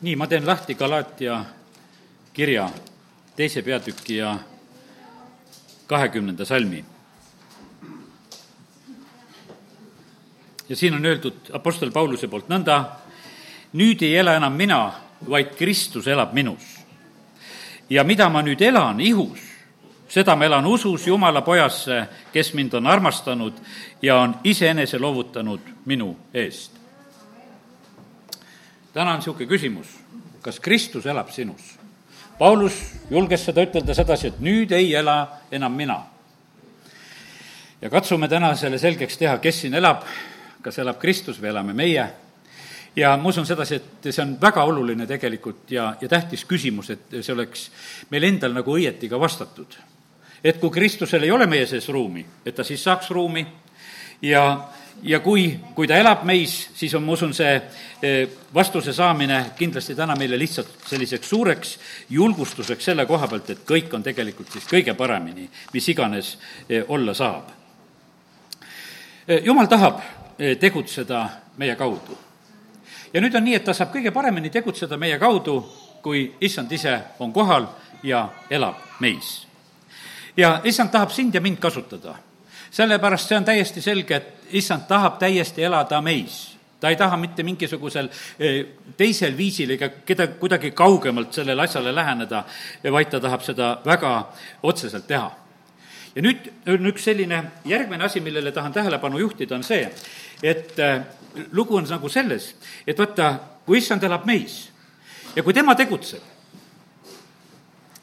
nii, ma teen lahti Galaatia kirja teise peatüki ja kahekümnenda salmi. ja siin on öeldud Apostel Pauluse poolt nõnda, nüüd ei ela enam mina, vaid Kristus elab minus. ja mida ma nüüd elan ihus, seda ma elan usus Jumala pojasse, kes mind on armastanud ja on iseenese loovutanud minu eest. Täna on niisugune küsimus, kas Kristus elab sinus? Paulus julges seda ütelda sedasi, et nüüd ei ela enam mina. ja katsume täna selle selgeks teha, kes siin elab, kas elab Kristus või elame meie. ja ma usun sedasi, et see on väga oluline tegelikult ja, ja tähtis küsimus, et see oleks meil endal nagu õieti ka vastatud. et kui Kristusel ei ole meie sees ruumi, et ta siis saaks ruumi ja ja kui, kui ta elab meis, siis on, ma usun, see eh, vastuse saamine kindlasti täna meile lihtsalt selliseks suureks julgustuseks selle koha pealt, et kõik on tegelikult siis kõige paremini, mis iganes eh, olla saab. Eh, jumal tahab tegutseda meie kaudu. ja nüüd on nii, et ta saab kõige paremini tegutseda meie kaudu, kui issand ise on kohal ja elab meis. ja issand tahab sind ja mind kasutada sellepärast see on täiesti selge, et issand tahab täiesti elada meis ta ei taha mitte mingisugusel eh, teisel viisil ega keda kuidagi kaugemalt sellele asjale läheneda, vaid ta tahab seda väga otseselt teha. ja nüüd on üks selline järgmine asi, millele tahan tähelepanu juhtida, on see, et eh, lugu on nagu selles, et vaata, kui issand elab meis ja kui tema tegutseb,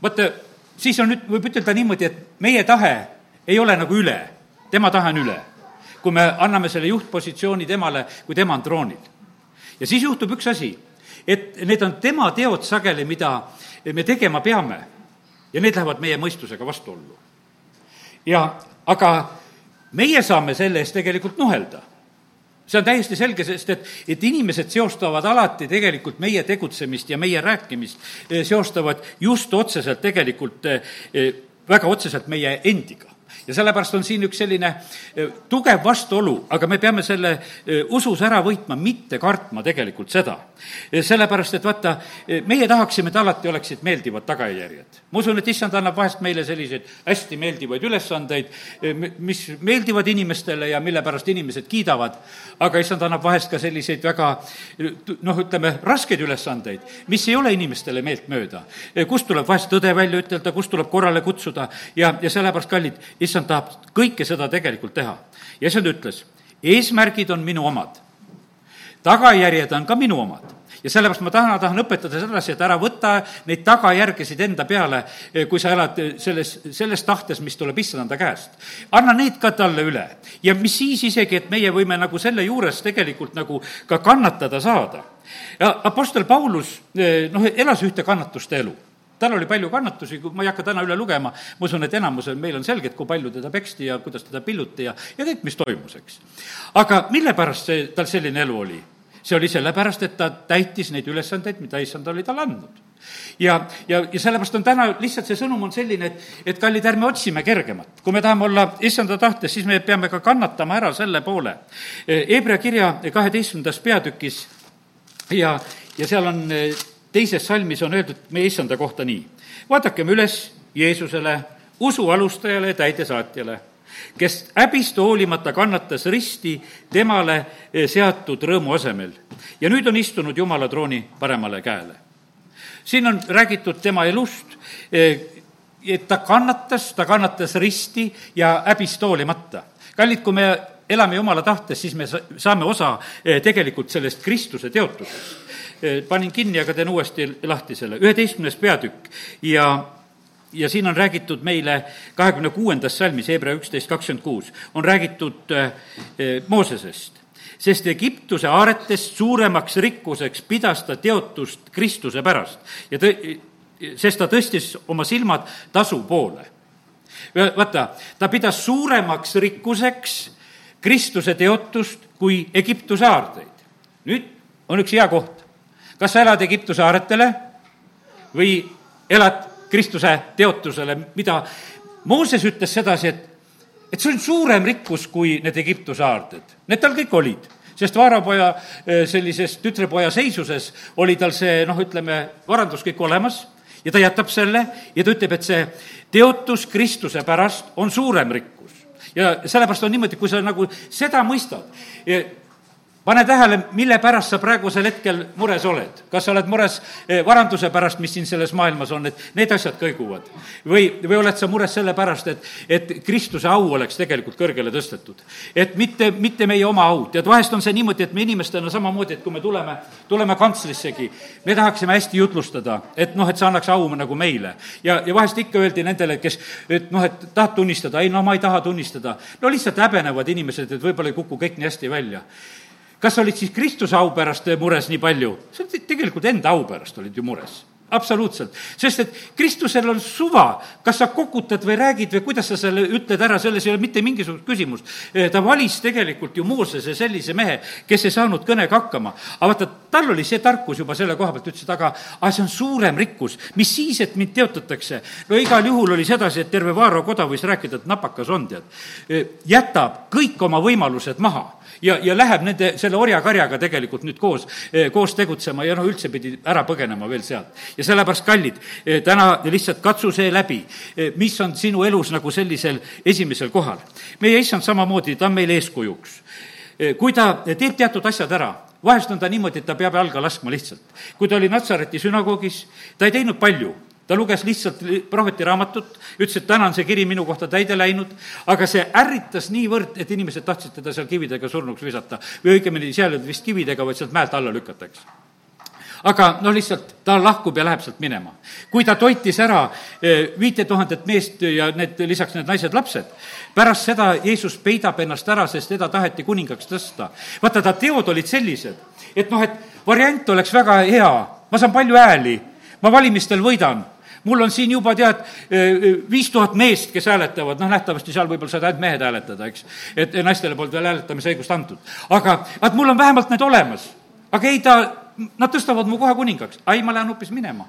vaata, siis on nüüd, võib ütelda niimoodi, et meie tahe ei ole nagu üle tema tahe on üle. kui me anname selle juhtpositsiooni temale, kui tema on troonil. ja siis juhtub üks asi, et need on tema teod sageli, mida me tegema peame ja need lähevad meie mõistusega vastuollu. ja aga meie saame selle eest tegelikult nuhelda see on täiesti selge, sest et, et inimesed seostavad alati tegelikult meie tegutsemist ja meie rääkimist, seostavad just otseselt tegelikult, eh, väga otseselt meie endiga ja sellepärast on siin üks selline e, tugev vastuolu, aga me peame selle e, usus ära võitma, mitte kartma tegelikult seda. Sellepärast, et vaata, meie tahaksime, et alati oleksid meeldivad tagajärjed. ma usun, et issand annab vahest meile selliseid hästi meeldivaid ülesandeid, mis meeldivad inimestele ja mille pärast inimesed kiidavad, aga issand annab vahest ka selliseid väga noh, ütleme, raskeid ülesandeid, mis ei ole inimestele meeltmööda. kust tuleb vahest tõde välja ütelda, kust tuleb korrale kutsuda ja, ja sellepärast, kallid, issand tahab kõike seda tegelikult teha. ja issand ütles, eesmärgid on minu omad, tagajärjed on ka minu omad ja sellepärast ma tahan, tahan õpetada sedasi, et ära võta neid tagajärgesid enda peale, kui sa elad selles, selles tahtes, mis tuleb issanda käest. anna need ka talle üle. ja mis siis isegi, et meie võime nagu selle juures tegelikult nagu ka kannatada saada. ja Apostel Paulus, noh, elas ühte kannatuste elu tal oli palju kannatusi, ma ei hakka täna üle lugema, ma usun, et enamusel meil on selge, et kui palju teda peksti ja kuidas teda pilluti ja, ja kõik, mis toimus, eks. aga mille pärast see, tal selline elu oli? see oli sellepärast, et ta täitis neid ülesandeid, mida issand oli talle andnud. ja, ja, ja sellepärast on täna lihtsalt see sõnum on selline, et, et kallid, ärme otsime kergemat. kui me tahame olla issanda tahtes, siis me peame ka kannatama ära selle poole. Hebra kirja kaheteistkümnendas peatükis ja, ja seal on teises salmis on öeldud meie issanda kohta nii. vaadakem üles Jeesusele, usu alustajale ja täidesaatjale, kes häbist hoolimata kannatas risti temale eh, seatud rõõmu asemel ja nüüd on istunud Jumala trooni paremale käele. siin on räägitud tema elust, eh, et ta kannatas, ta kannatas risti ja häbist hoolimata. kallid, kui me elame Jumala tahtes, siis me saame osa eh, tegelikult sellest Kristuse teotusest panin kinni, aga teen uuesti lahti selle, üheteistkümnes peatükk ja ja siin on räägitud meile kahekümne kuuendas salmis, Hebra üksteist kakskümmend kuus, on räägitud äh, Moosesest. sest Egiptuse aaretest suuremaks rikkuseks pidas ta teotust Kristuse pärast ja tõ-, sest ta tõstis oma silmad tasu poole. vaata, ta pidas suuremaks rikkuseks Kristuse teotust kui Egiptuse aardeid. nüüd on üks hea koht kas sa elad Egiptuse aaretele või elad Kristuse teotusele, mida Mooses ütles sedasi, et, et see on suurem rikkus kui need Egiptuse aarded. Need tal kõik olid. sest vaarapoja eh, sellises tütrepoja seisuses oli tal see noh, ütleme, varandus kõik olemas ja ta jätab selle ja ta ütleb, et see teotus Kristuse pärast on suurem rikkus. ja sellepärast on niimoodi, kui sa nagu seda mõistad, pane tähele, mille pärast sa praegusel hetkel mures oled. kas sa oled mures eh, varanduse pärast, mis siin selles maailmas on, et need asjad kõiguvad? või, või oled sa mures selle pärast, et, et Kristuse au oleks tegelikult kõrgele tõstetud? et mitte, mitte meie oma au. tead, vahest on see niimoodi, et me inimestena samamoodi, et kui me tuleme, tuleme kantslissegi, me tahaksime hästi jutlustada, et noh, et see annaks au nagu meile. ja, ja vahest ikka öeldi nendele, kes, et noh, et tahad tunnistada, ei no ma ei taha tunnistada. no lihtsalt häbenevad inimesed, et võib-olla ei kuku kõik nii hästi välja kas sa olid siis Kristuse au pärast mures nii palju? sa olid tegelikult enda au pärast olid ju mures absoluutselt, sest et Kristusel on suva, kas sa kokutad või räägid või kuidas sa selle ütled ära, selles ei ole mitte mingisugust küsimust. ta valis tegelikult ju Moosese sellise mehe, kes ei saanud kõnega hakkama. aga vaata, tal oli see tarkus juba selle koha pealt, ütles, et aga, aga see on suurem rikkus, mis siis, et mind teotatakse. no igal juhul oli sedasi, et terve Vaaro koda võis rääkida, et napakas on, tead. jätab kõik oma võimalused maha ja, ja läheb nende, selle orjakarjaga tegelikult nüüd koos, eh, koos tegutsema ja noh, üldse pidi ära põgenema veel sealt. Ja sellepärast, kallid, eh, täna lihtsalt katsu see läbi, eh, mis on sinu elus nagu sellisel esimesel kohal. meie issand samamoodi, ta on meile eeskujuks. kui ta teeb teatud asjad ära, vahest on ta niimoodi, et ta peab jalga laskma lihtsalt. kui ta oli Natsareti sünagoogis, ta ei teinud palju ta luges lihtsalt prohveti raamatut, ütles, et täna on see kiri minu kohta täide läinud, aga see ärritas niivõrd, et inimesed tahtsid teda seal kividega surnuks visata. või õigemini, seal ei olnud vist kividega, vaid sealt mäelt alla lükata, eks aga no lihtsalt ta lahkub ja läheb sealt minema. kui ta toitis ära eh, viite tuhandet meest ja need, lisaks need naised-lapsed, pärast seda Jeesus peidab ennast ära, sest teda taheti kuningaks tõsta. vaata, ta teod olid sellised, et noh, et variant oleks väga hea, ma saan palju hääli, ma valimistel võidan mul on siin juba tead, viis tuhat meest, kes hääletavad, noh, nähtavasti seal võib-olla saavad ainult mehed hääletada, eks. et naistele polnud veel hääletamisõigust antud. aga, vaat mul on vähemalt need olemas. aga ei, ta, nad tõstavad mu kohe kuningaks. ai, ma lähen hoopis minema.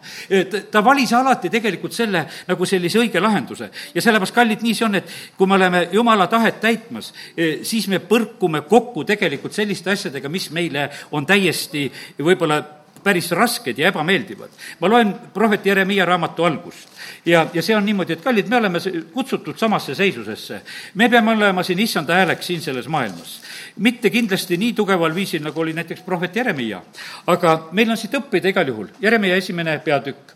ta valis alati tegelikult selle nagu sellise õige lahenduse. ja sellepärast, kallid, nii see on, et kui me oleme jumala tahet täitmas, siis me põrkume kokku tegelikult selliste asjadega, mis meile on täiesti võib-olla päris rasked ja ebameeldivad. ma loen prohvet Jeremiia raamatu algust ja, ja see on niimoodi, et kallid, me oleme kutsutud samasse seisusesse. me peame olema siin issanda hääleks siin selles maailmas. mitte kindlasti nii tugeval viisil, nagu oli näiteks prohvet Jeremiia, aga meil on siit õppida igal juhul. Jeremiia esimene peatükk.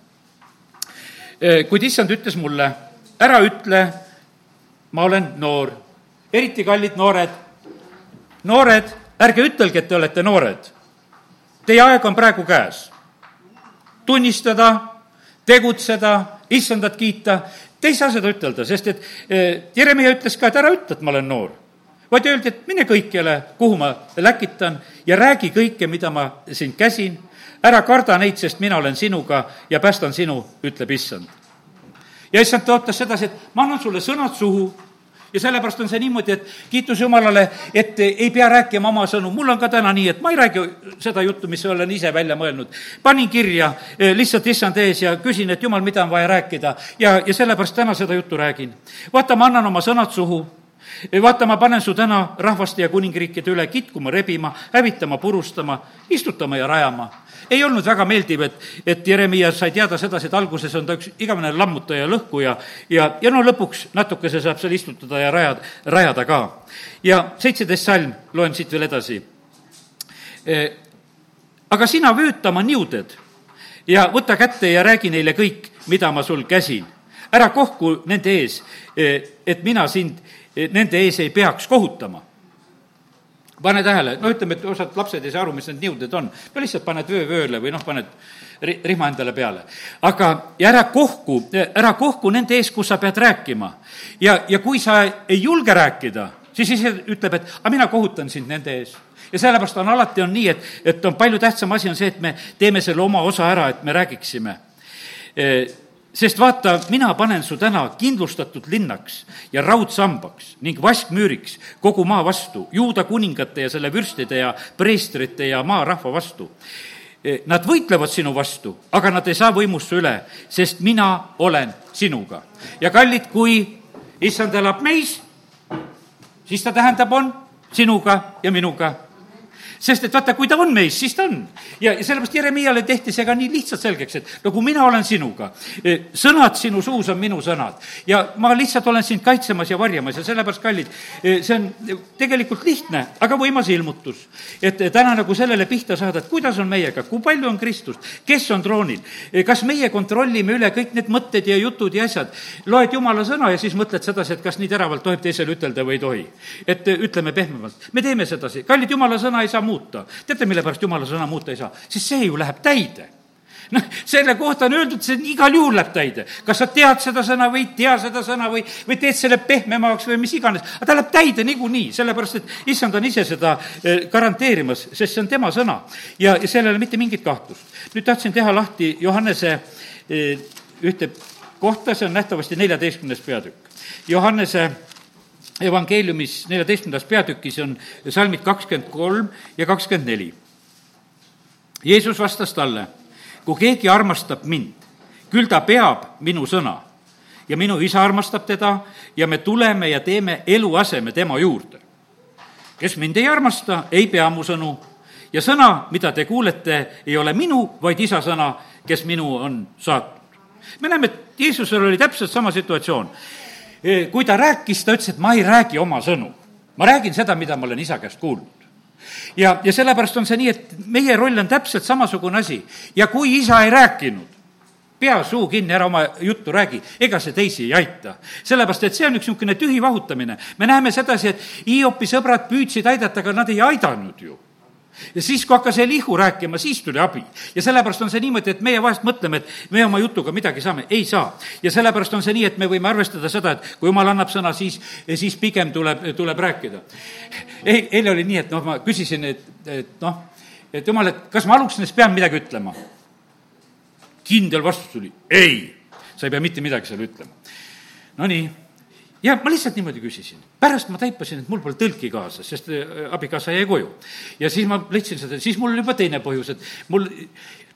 E, kuid issand ütles mulle, ära ütle, ma olen noor. eriti kallid noored, noored, ärge ütelge, et te olete noored Teie aeg on praegu käes. tunnistada, tegutseda, issandat kiita, te ei saa seda ütelda, sest et eh, Jeremia ütles ka, et ära ütle, et ma olen noor. vaid öeldi, et mine kõikjale, kuhu ma läkitan ja räägi kõike, mida ma sind käsin. ära karda neid, sest mina olen sinuga ja päästan sinu, ütleb issand. ja issand tõotas sedasi, et ma annan sulle sõnad suhu ja sellepärast on see niimoodi, et kiitus Jumalale, et ei pea rääkima oma sõnu. mul on ka täna nii, et ma ei räägi seda juttu, mis olen ise välja mõelnud. panin kirja eh, lihtsalt issand ees ja küsin, et Jumal, mida on vaja rääkida ja, ja sellepärast täna seda juttu räägin. vaata, ma annan oma sõnad suhu vaata, ma panen su täna rahvaste ja kuningriikide üle kitkuma, rebima, hävitama, purustama, istutama ja rajama ei olnud väga meeldiv, et, et Jeremiah sai teada sedasi, et alguses on ta üks igavene lammutaja, lõhkuja ja, ja no lõpuks natukese saab seal istutada ja rajada, rajada ka. ja seitseteist salm, loen siit veel edasi. E, aga sina vööta oma niuded ja võta kätte ja räägi neile kõik, mida ma sul käsin. ära kohku nende ees, e, et mina sind e, nende ees ei peaks kohutama pane tähele, no ütleme, et osad lapsed ei saa aru, mis need niuded on. no lihtsalt paned vöö vööle või noh, paned ri-, rihma endale peale. aga, ja ära kohku, ära kohku nende ees, kus sa pead rääkima. ja, ja kui sa ei julge rääkida, siis ise ütleb, et aga mina kohutan sind nende ees ja sellepärast on alati on nii, et, et on palju tähtsam asi on see, et me teeme selle oma osa ära, et me räägiksime sest vaata, mina panen su täna kindlustatud linnaks ja raudsambaks ning vaskmüüriks kogu maa vastu, juuda kuningate ja selle vürstide ja preestrite ja maarahva vastu. E, nad võitlevad sinu vastu, aga nad ei saa võimust su üle, sest mina olen sinuga. ja kallid, kui issand elab meis, siis ta tähendab, on sinuga ja minuga sest et vaata, kui ta on meis, siis ta on. ja, ja sellepärast Jeremiale tehti see ka nii lihtsalt selgeks, et no kui mina olen sinuga, eh, sõnad sinu suus on minu sõnad ja ma lihtsalt olen sind kaitsemas ja varjamas ja sellepärast, kallid, eh, see on tegelikult lihtne, aga võimas ilmutus. et eh, täna nagu sellele pihta saada, et kuidas on meiega, kui palju on Kristust, kes on troonil, kas meie kontrollime üle kõik need mõtted ja jutud ja asjad, loed jumala sõna ja siis mõtled sedasi, et kas nii teravalt tohib teisele ütelda või ei tohi. et ütleme pehmemalt, me teeme sedasi, kallid, jumala sõna ei saa muuta. teate, mille pärast jumala sõna muuta ei saa? siis see ju läheb täide noh, selle kohta on öeldud, see igal juhul läheb täide. kas sa tead seda sõna või ei tea seda sõna või, või teed selle pehmemaks või mis iganes, aga ta läheb täide niikuinii, sellepärast et issand on ise seda eh, garanteerimas, sest see on tema sõna. ja, ja sellel ei ole mitte mingit kahtlust. nüüd tahtsin teha lahti Johannese eh, ühte kohta, see on nähtavasti neljateistkümnes peatükk. Johannese evangeeliumis neljateistkümnendas peatükis on salmid kakskümmend kolm ja kakskümmend neli. Jeesus vastas talle, kui keegi armastab mind, küll ta peab minu sõna ja minu isa armastab teda ja me tuleme ja teeme eluaseme tema juurde. kes mind ei armasta, ei pea mu sõnu ja sõna, mida te kuulete, ei ole minu, vaid isa sõna, kes minu on saatnud. me näeme, et Jeesusel oli täpselt sama situatsioon kui ta rääkis, ta ütles, et ma ei räägi oma sõnu. ma räägin seda, mida ma olen isa käest kuulnud ja, ja sellepärast on see nii, et meie roll on täpselt samasugune asi ja kui isa ei rääkinud, pea suu kinni, ära oma juttu räägi, ega see teisi ei aita. sellepärast, et see on üks niisugune tühi vahutamine. me näeme sedasi, et Hiopi sõbrad püüdsid aidata, aga nad ei aidanud ju ja siis, kui hakkas Elihu rääkima, siis tuli abi. ja sellepärast on see niimoodi, et meie vahest mõtleme, et me oma jutuga midagi saame, ei saa. ja sellepärast on see nii, et me võime arvestada seda, et kui jumal annab sõna, siis, siis pigem tuleb, tuleb rääkida. ei, eile oli nii, et noh, ma küsisin, et, et noh, et jumal, et kas ma aluksest pean midagi ütlema? kindel vastus tuli, ei, sa ei pea mitte midagi seal ütlema. Nonii ja ma lihtsalt niimoodi küsisin. pärast ma taipasin, et mul pole tõlki kaasas, sest äh, abikaasa jäi koju. ja siis ma leidsin seda, siis mul oli juba teine põhjus, et mul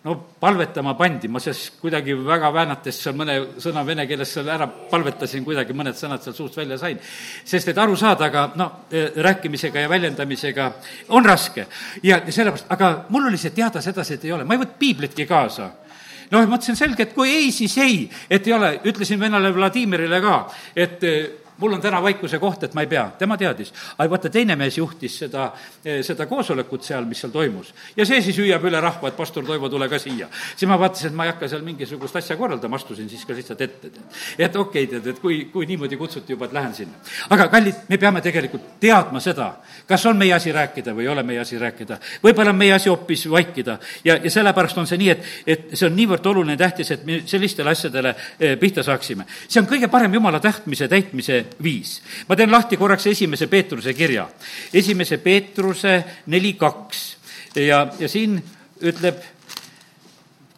no palvetama pandi, ma siis kuidagi väga väänates seal mõne sõna vene keeles seal ära palvetasin, kuidagi mõned sõnad seal suust välja sain. sest et aru saada, aga no äh, rääkimisega ja väljendamisega on raske. ja sellepärast, aga mul oli see teada sedasi, et ei ole, ma ei võtnud piiblitki kaasa noh, mõtlesin selge, et kui ei, siis ei, et ei ole, ütlesin vennale Vladimirile ka, et mul on täna vaikuse koht, et ma ei pea, tema teadis. aga vaata, teine mees juhtis seda, eh, seda koosolekut seal, mis seal toimus. ja see siis hüüab üle rahva, et pastor Toivo, tule ka siia. siis ma vaatasin, et ma ei hakka seal mingisugust asja korraldama, astusin siis ka lihtsalt ette, tead. et okei okay,, tead, et kui, kui niimoodi kutsuti juba, et lähen sinna. aga kallid, me peame tegelikult teadma seda, kas on meie asi rääkida või ei ole meie asi rääkida. võib-olla on meie asi hoopis vaikida ja, ja sellepärast on see nii, et, et see on niivõrd oluline, tähtis, et me sellistele asjadele eh, pihta saaksime. see on kõige parem jumala tahtmise täitmise viis. ma teen lahti korraks esimese Peetruse kirja. esimese Peetruse neli kaks ja, ja siin ütleb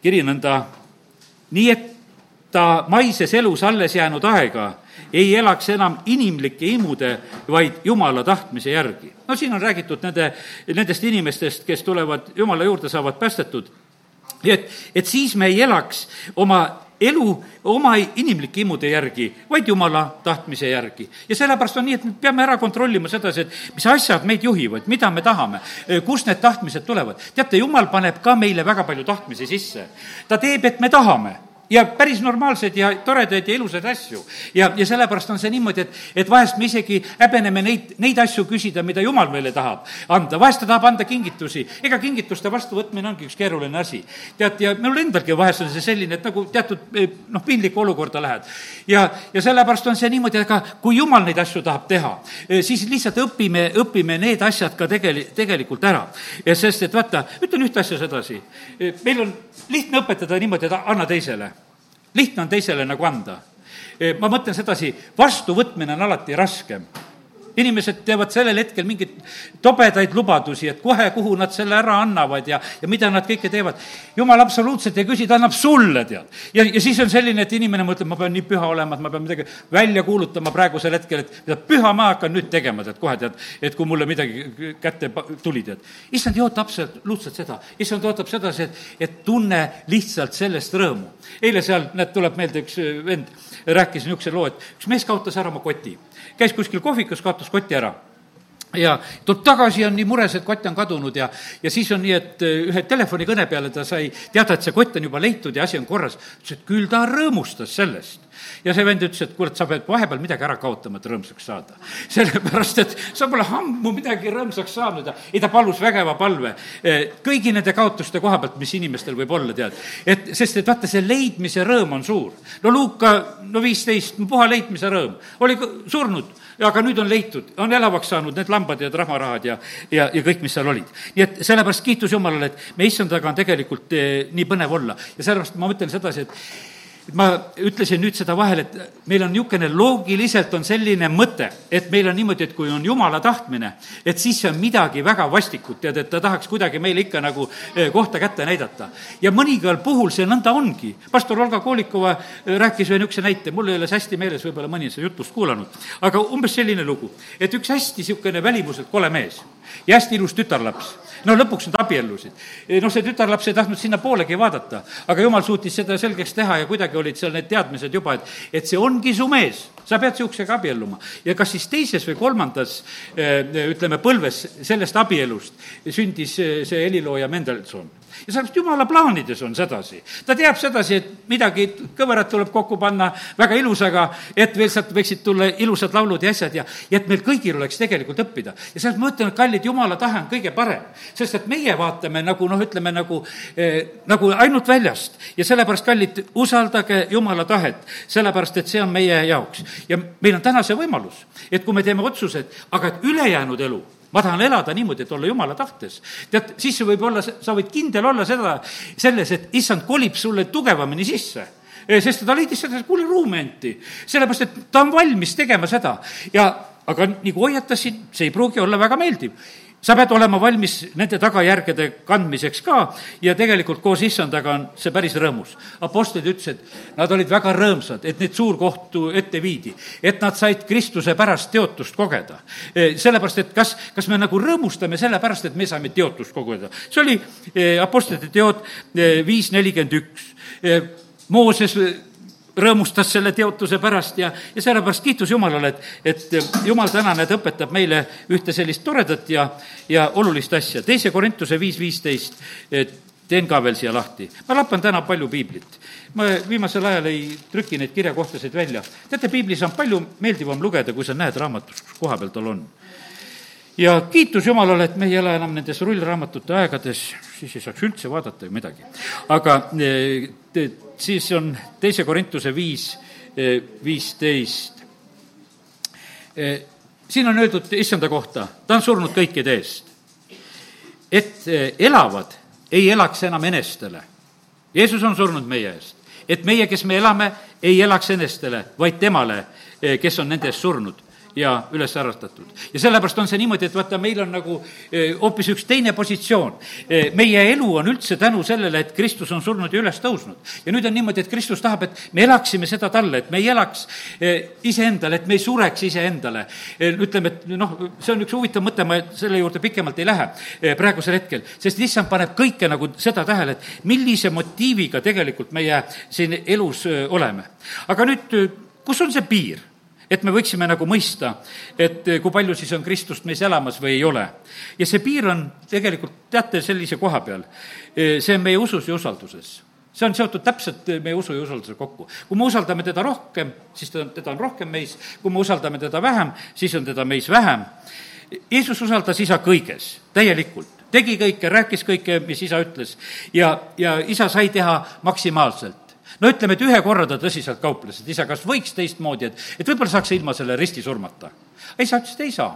kiri nõnda, nii et ta maises elus alles jäänud aega ei elaks enam inimlike imude, vaid Jumala tahtmise järgi. no siin on räägitud nende, nendest inimestest, kes tulevad Jumala juurde, saavad päästetud. et, et siis me ei elaks oma elu oma inimlike imude järgi, vaid jumala tahtmise järgi. ja sellepärast on nii, et me peame ära kontrollima sedasi, et mis asjad meid juhivad, mida me tahame, kust need tahtmised tulevad. teate, jumal paneb ka meile väga palju tahtmisi sisse. ta teeb, et me tahame ja päris normaalseid ja toredaid ja ilusaid asju. ja, ja sellepärast on see niimoodi, et, et vahest me isegi häbeneme neid, neid asju küsida, mida Jumal meile tahab anda, vahest ta tahab anda kingitusi, ega kingituste vastuvõtmine ongi üks keeruline asi. tead, ja minul endalgi vahest on see selline, et nagu teatud eh, noh, piinlikku olukorda lähed. ja, ja sellepärast on see niimoodi, aga kui Jumal neid asju tahab teha, eh, siis lihtsalt õpime, õpime need asjad ka tegeli-, tegelikult ära. sest, et vaata, ütlen ühte asja sedasi, eh, meil on lihtne õpetada niimoodi, et anna teisele lihtne on teisele nagu anda. ma mõtlen sedasi, vastuvõtmine on alati raskem inimesed teevad sellel hetkel mingeid tobedaid lubadusi, et kohe, kuhu nad selle ära annavad ja, ja mida nad kõike teevad. jumal absoluutselt ei küsi, ta annab sulle, tead. ja, ja siis on selline, et inimene mõtleb, ma pean nii püha olema, et ma pean midagi välja kuulutama praegusel hetkel, et püha ma hakkan nüüd tegema, tead, kohe tead, et kui mulle midagi kätte tuli, tead. issand ei oota absoluutselt seda, issand ootab sedasi, et, et tunne lihtsalt sellest rõõmu. Eile seal, näed, tuleb meelde üks vend, rääkis niisuguse loo, et üks mees kaotas ära oma koti. Käis kuskil kohvikus, kaotas koti ära ja tuleb tagasi, on nii mures, et kott on kadunud ja, ja siis on nii, et äh, ühe telefonikõne peale ta sai teada, et see kott on juba leitud ja asi on korras. ütles, et küll ta rõõmustas sellest. ja see vend ütles, et kurat, sa pead vahepeal midagi ära kaotama, et rõõmsaks saada. sellepärast, et sa pole ammu midagi rõõmsaks saanud ja ei, ta palus vägeva palve äh, kõigi nende kaotuste koha pealt, mis inimestel võib olla, tead. et, sest et vaata, see leidmise rõõm on suur. no Luuka, no viisteist, puha leidmise rõõm, oli surnud aga nüüd on leitud, on elavaks saanud need lambad ja trahvarahad ja, ja, ja kõik, mis seal olid. nii et sellepärast kiitus Jumalale, et me issandaga on tegelikult eh, nii põnev olla ja sellepärast ma mõtlen sedasi, et ma ütlesin nüüd seda vahel, et meil on niisugune loogiliselt on selline mõte, et meil on niimoodi, et kui on jumala tahtmine, et siis see on midagi väga vastikut, tead, et ta tahaks kuidagi meile ikka nagu eh, kohta kätte näidata. ja mõningal puhul see nõnda ongi. pastor Olga Koolikova eh, rääkis ühe niisuguse näite, mul ei ole see hästi meeles, võib-olla mõni on seda jutlust kuulanud, aga umbes selline lugu, et üks hästi niisugune välimuselt kole mees ja hästi ilus tütarlaps no lõpuks nad abiellusid. noh, see tütarlaps ei tahtnud sinnapoolegi vaadata, aga jumal suutis seda selgeks teha ja kuidagi olid seal need teadmised juba, et, et see ongi su mees, sa pead niisugusega abielluma. ja kas siis teises või kolmandas eh, ütleme, põlves sellest abielust sündis eh, see helilooja Mendelson ja sellepärast jumala plaanides on sedasi. ta teab sedasi, et midagi kõverat tuleb kokku panna väga ilusaga, et veel sealt võiksid tulla ilusad laulud ja asjad ja, ja et meil kõigil oleks tegelikult õppida. ja sellepärast ma ütlen, et kallid, jumala tahe on kõige parem. sest et meie vaatame nagu noh, ütleme nagu eh,, nagu ainult väljast ja sellepärast, kallid, usaldage jumala tahet, sellepärast et see on meie jaoks. ja meil on täna see võimalus, et kui me teeme otsused, aga et ülejäänud elu ma tahan elada niimoodi, et olla jumala tahtes. tead, siis võib olla, sa võid kindel olla seda, selles, et issand kolib sulle tugevamini sisse sest ta leidis seda, kuule, ruumi anti. sellepärast, et ta on valmis tegema seda ja, aga nagu hoiatasin, see ei pruugi olla väga meeldiv sa pead olema valmis nende tagajärgede kandmiseks ka ja tegelikult koos issandaga on see päris rõõmus. Apostlid ütlesid, nad olid väga rõõmsad, et neid suurkohtu ette viidi, et nad said Kristuse pärast teotust kogeda. E, sellepärast, et kas, kas me nagu rõõmustame selle pärast, et me saime teotust kogeda. see oli e, Apostlite teod e, viis nelikümmend üks. Mooses rõõmustas selle teotuse pärast ja, ja sellepärast kiitus Jumalale, et, et Jumal täna need õpetab meile ühte sellist toredat ja, ja olulist asja. teise Korintuse viis viisteist, teen ka veel siia lahti. ma lappan täna palju piiblit. ma viimasel ajal ei trüki neid kirjakohtasid välja. teate, piiblis on palju meeldivam lugeda, kui sa näed raamatus, kus koha peal tal on ja kiitus Jumalale, et me ei ela enam nendes rullraamatute aegades, siis ei saaks üldse vaadata ju midagi. aga eh, siis on teise Korintuse viis, eh, viisteist. Eh, siin on öeldud issanda kohta, ta on surnud kõikide eest. et elavad, ei elaks enam enestele. Jeesus on surnud meie eest. et meie, kes me elame, ei elaks enestele, vaid temale, kes on nende eest surnud ja üles äratatud. ja sellepärast on see niimoodi, et vaata, meil on nagu eh, hoopis üks teine positsioon. Eh, meie elu on üldse tänu sellele, et Kristus on surnud ja üles tõusnud. ja nüüd on niimoodi, et Kristus tahab, et me elaksime seda talle, et me ei elaks eh, iseendale, et me ei sureks iseendale. ütleme, et noh, see on üks huvitav mõte, ma selle juurde pikemalt ei lähe praegusel hetkel, sest issand paneb kõike nagu seda tähele, et millise motiiviga tegelikult meie siin elus oleme. aga nüüd, kus on see piir? Et me võiksime nagu mõista, et eh, kui palju siis on Kristust meis elamas või ei ole. ja see piir on tegelikult, teate, sellise koha peal. Eh, see on meie usus ja usalduses see on seotud täpselt eh, meie usu ja usalduse kokku. kui me usaldame teda rohkem, siis ta, teda on rohkem meis, kui me usaldame teda vähem, siis on teda meis vähem. Jeesus usaldas isa kõiges, täielikult tegi kõike, rääkis kõike, mis isa ütles ja, ja isa sai teha maksimaalselt no ütleme, et ühe korra ta tõsiselt kauples, et isa, kas võiks teistmoodi, et, et võib-olla saaks ilma selle ristisurmata. isa ütles, et ei saa.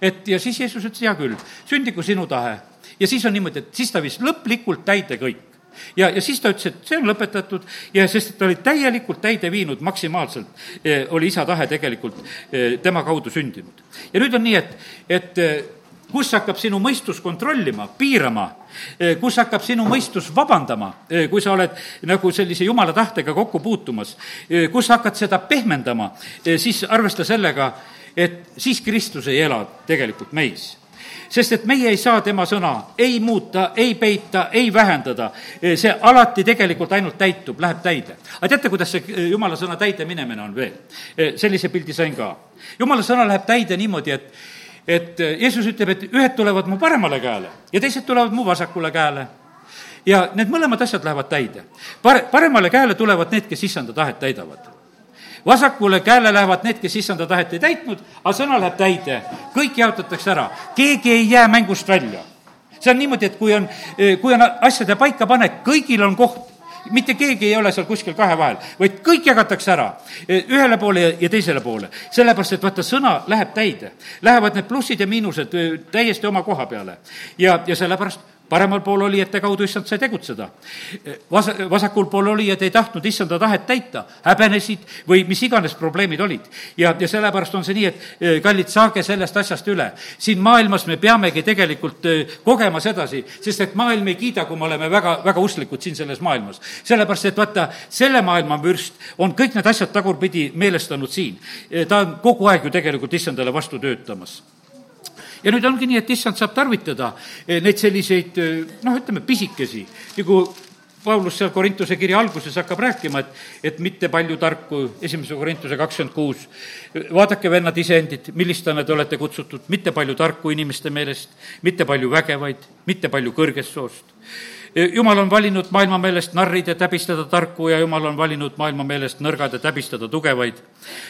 et ja siis Jeesus ütles, hea küll, sündigu sinu tahe. ja siis on niimoodi, et siis ta viis lõplikult täide kõik ja, ja siis ta ütles, et see on lõpetatud ja sest ta oli täielikult täide viinud, maksimaalselt eh, oli isa tahe tegelikult eh, tema kaudu sündinud. ja nüüd on nii, et, et eh, kus hakkab sinu mõistus kontrollima, piirama, eh, kus hakkab sinu mõistus vabandama, eh, kui sa oled nagu sellise jumala tahtega kokku puutumas, eh, kus hakkad seda pehmendama, siis arvesta sellega, et siis Kristus ei ela tegelikult meis sest et meie ei saa tema sõna ei muuta, ei peita, ei vähendada. see alati tegelikult ainult täitub, läheb täide. aga teate, kuidas see jumala sõna täide minemine on veel? sellise pildi sain ka. jumala sõna läheb täide niimoodi, et et Jeesus ütleb, et ühed tulevad mu paremale käele ja teised tulevad mu vasakule käele ja need mõlemad asjad lähevad täide. Pare-, paremale käele tulevad need, kes issanda tahet täidavad. vasakule käele lähevad need, kes issanda tahet ei täitnud, aga sõna läheb täide. kõik jaotatakse ära, keegi ei jää mängust välja. see on niimoodi, et kui on, kui on asjade paikapanek, kõigil on koht mitte keegi ei ole seal kuskil kahe vahel, vaid kõik jagatakse ära ühele poole ja teisele poole. sellepärast, et vaata, sõna läheb täide. Lähevad need plussid ja miinused täiesti oma koha peale. ja, ja sellepärast paremal pool olijate kaudu issand sai tegutseda. Vas-, vasakul pool olijad ei tahtnud issanda tahet täita, häbenesid või mis iganes probleemid olid. ja, ja sellepärast on see nii, et e, kallid, saage sellest asjast üle. siin maailmas me peamegi tegelikult e, kogema sedasi, sest et maailm ei kiida, kui me oleme väga, väga usklikud siin selles maailmas. sellepärast, et vaata, selle maailma vürst on kõik need asjad tagurpidi meelestanud siin. E, ta on kogu aeg ju tegelikult issandale vastu töötamas ja nüüd ongi nii, et issand saab tarvitada eh, neid selliseid eh, noh, ütleme pisikesi, nagu Paulus seal Korintuse kirja alguses hakkab rääkima, et, et mitte palju tarku, esimese Korintuse kakskümmend kuus, vaadake, vennad, iseendid, millistena te olete kutsutud, mitte palju tarku inimeste meelest, mitte palju vägevaid, mitte palju kõrgest soost jumal on valinud maailma meelest narrid, et häbistada tarku ja jumal on valinud maailma meelest nõrgad, et häbistada tugevaid.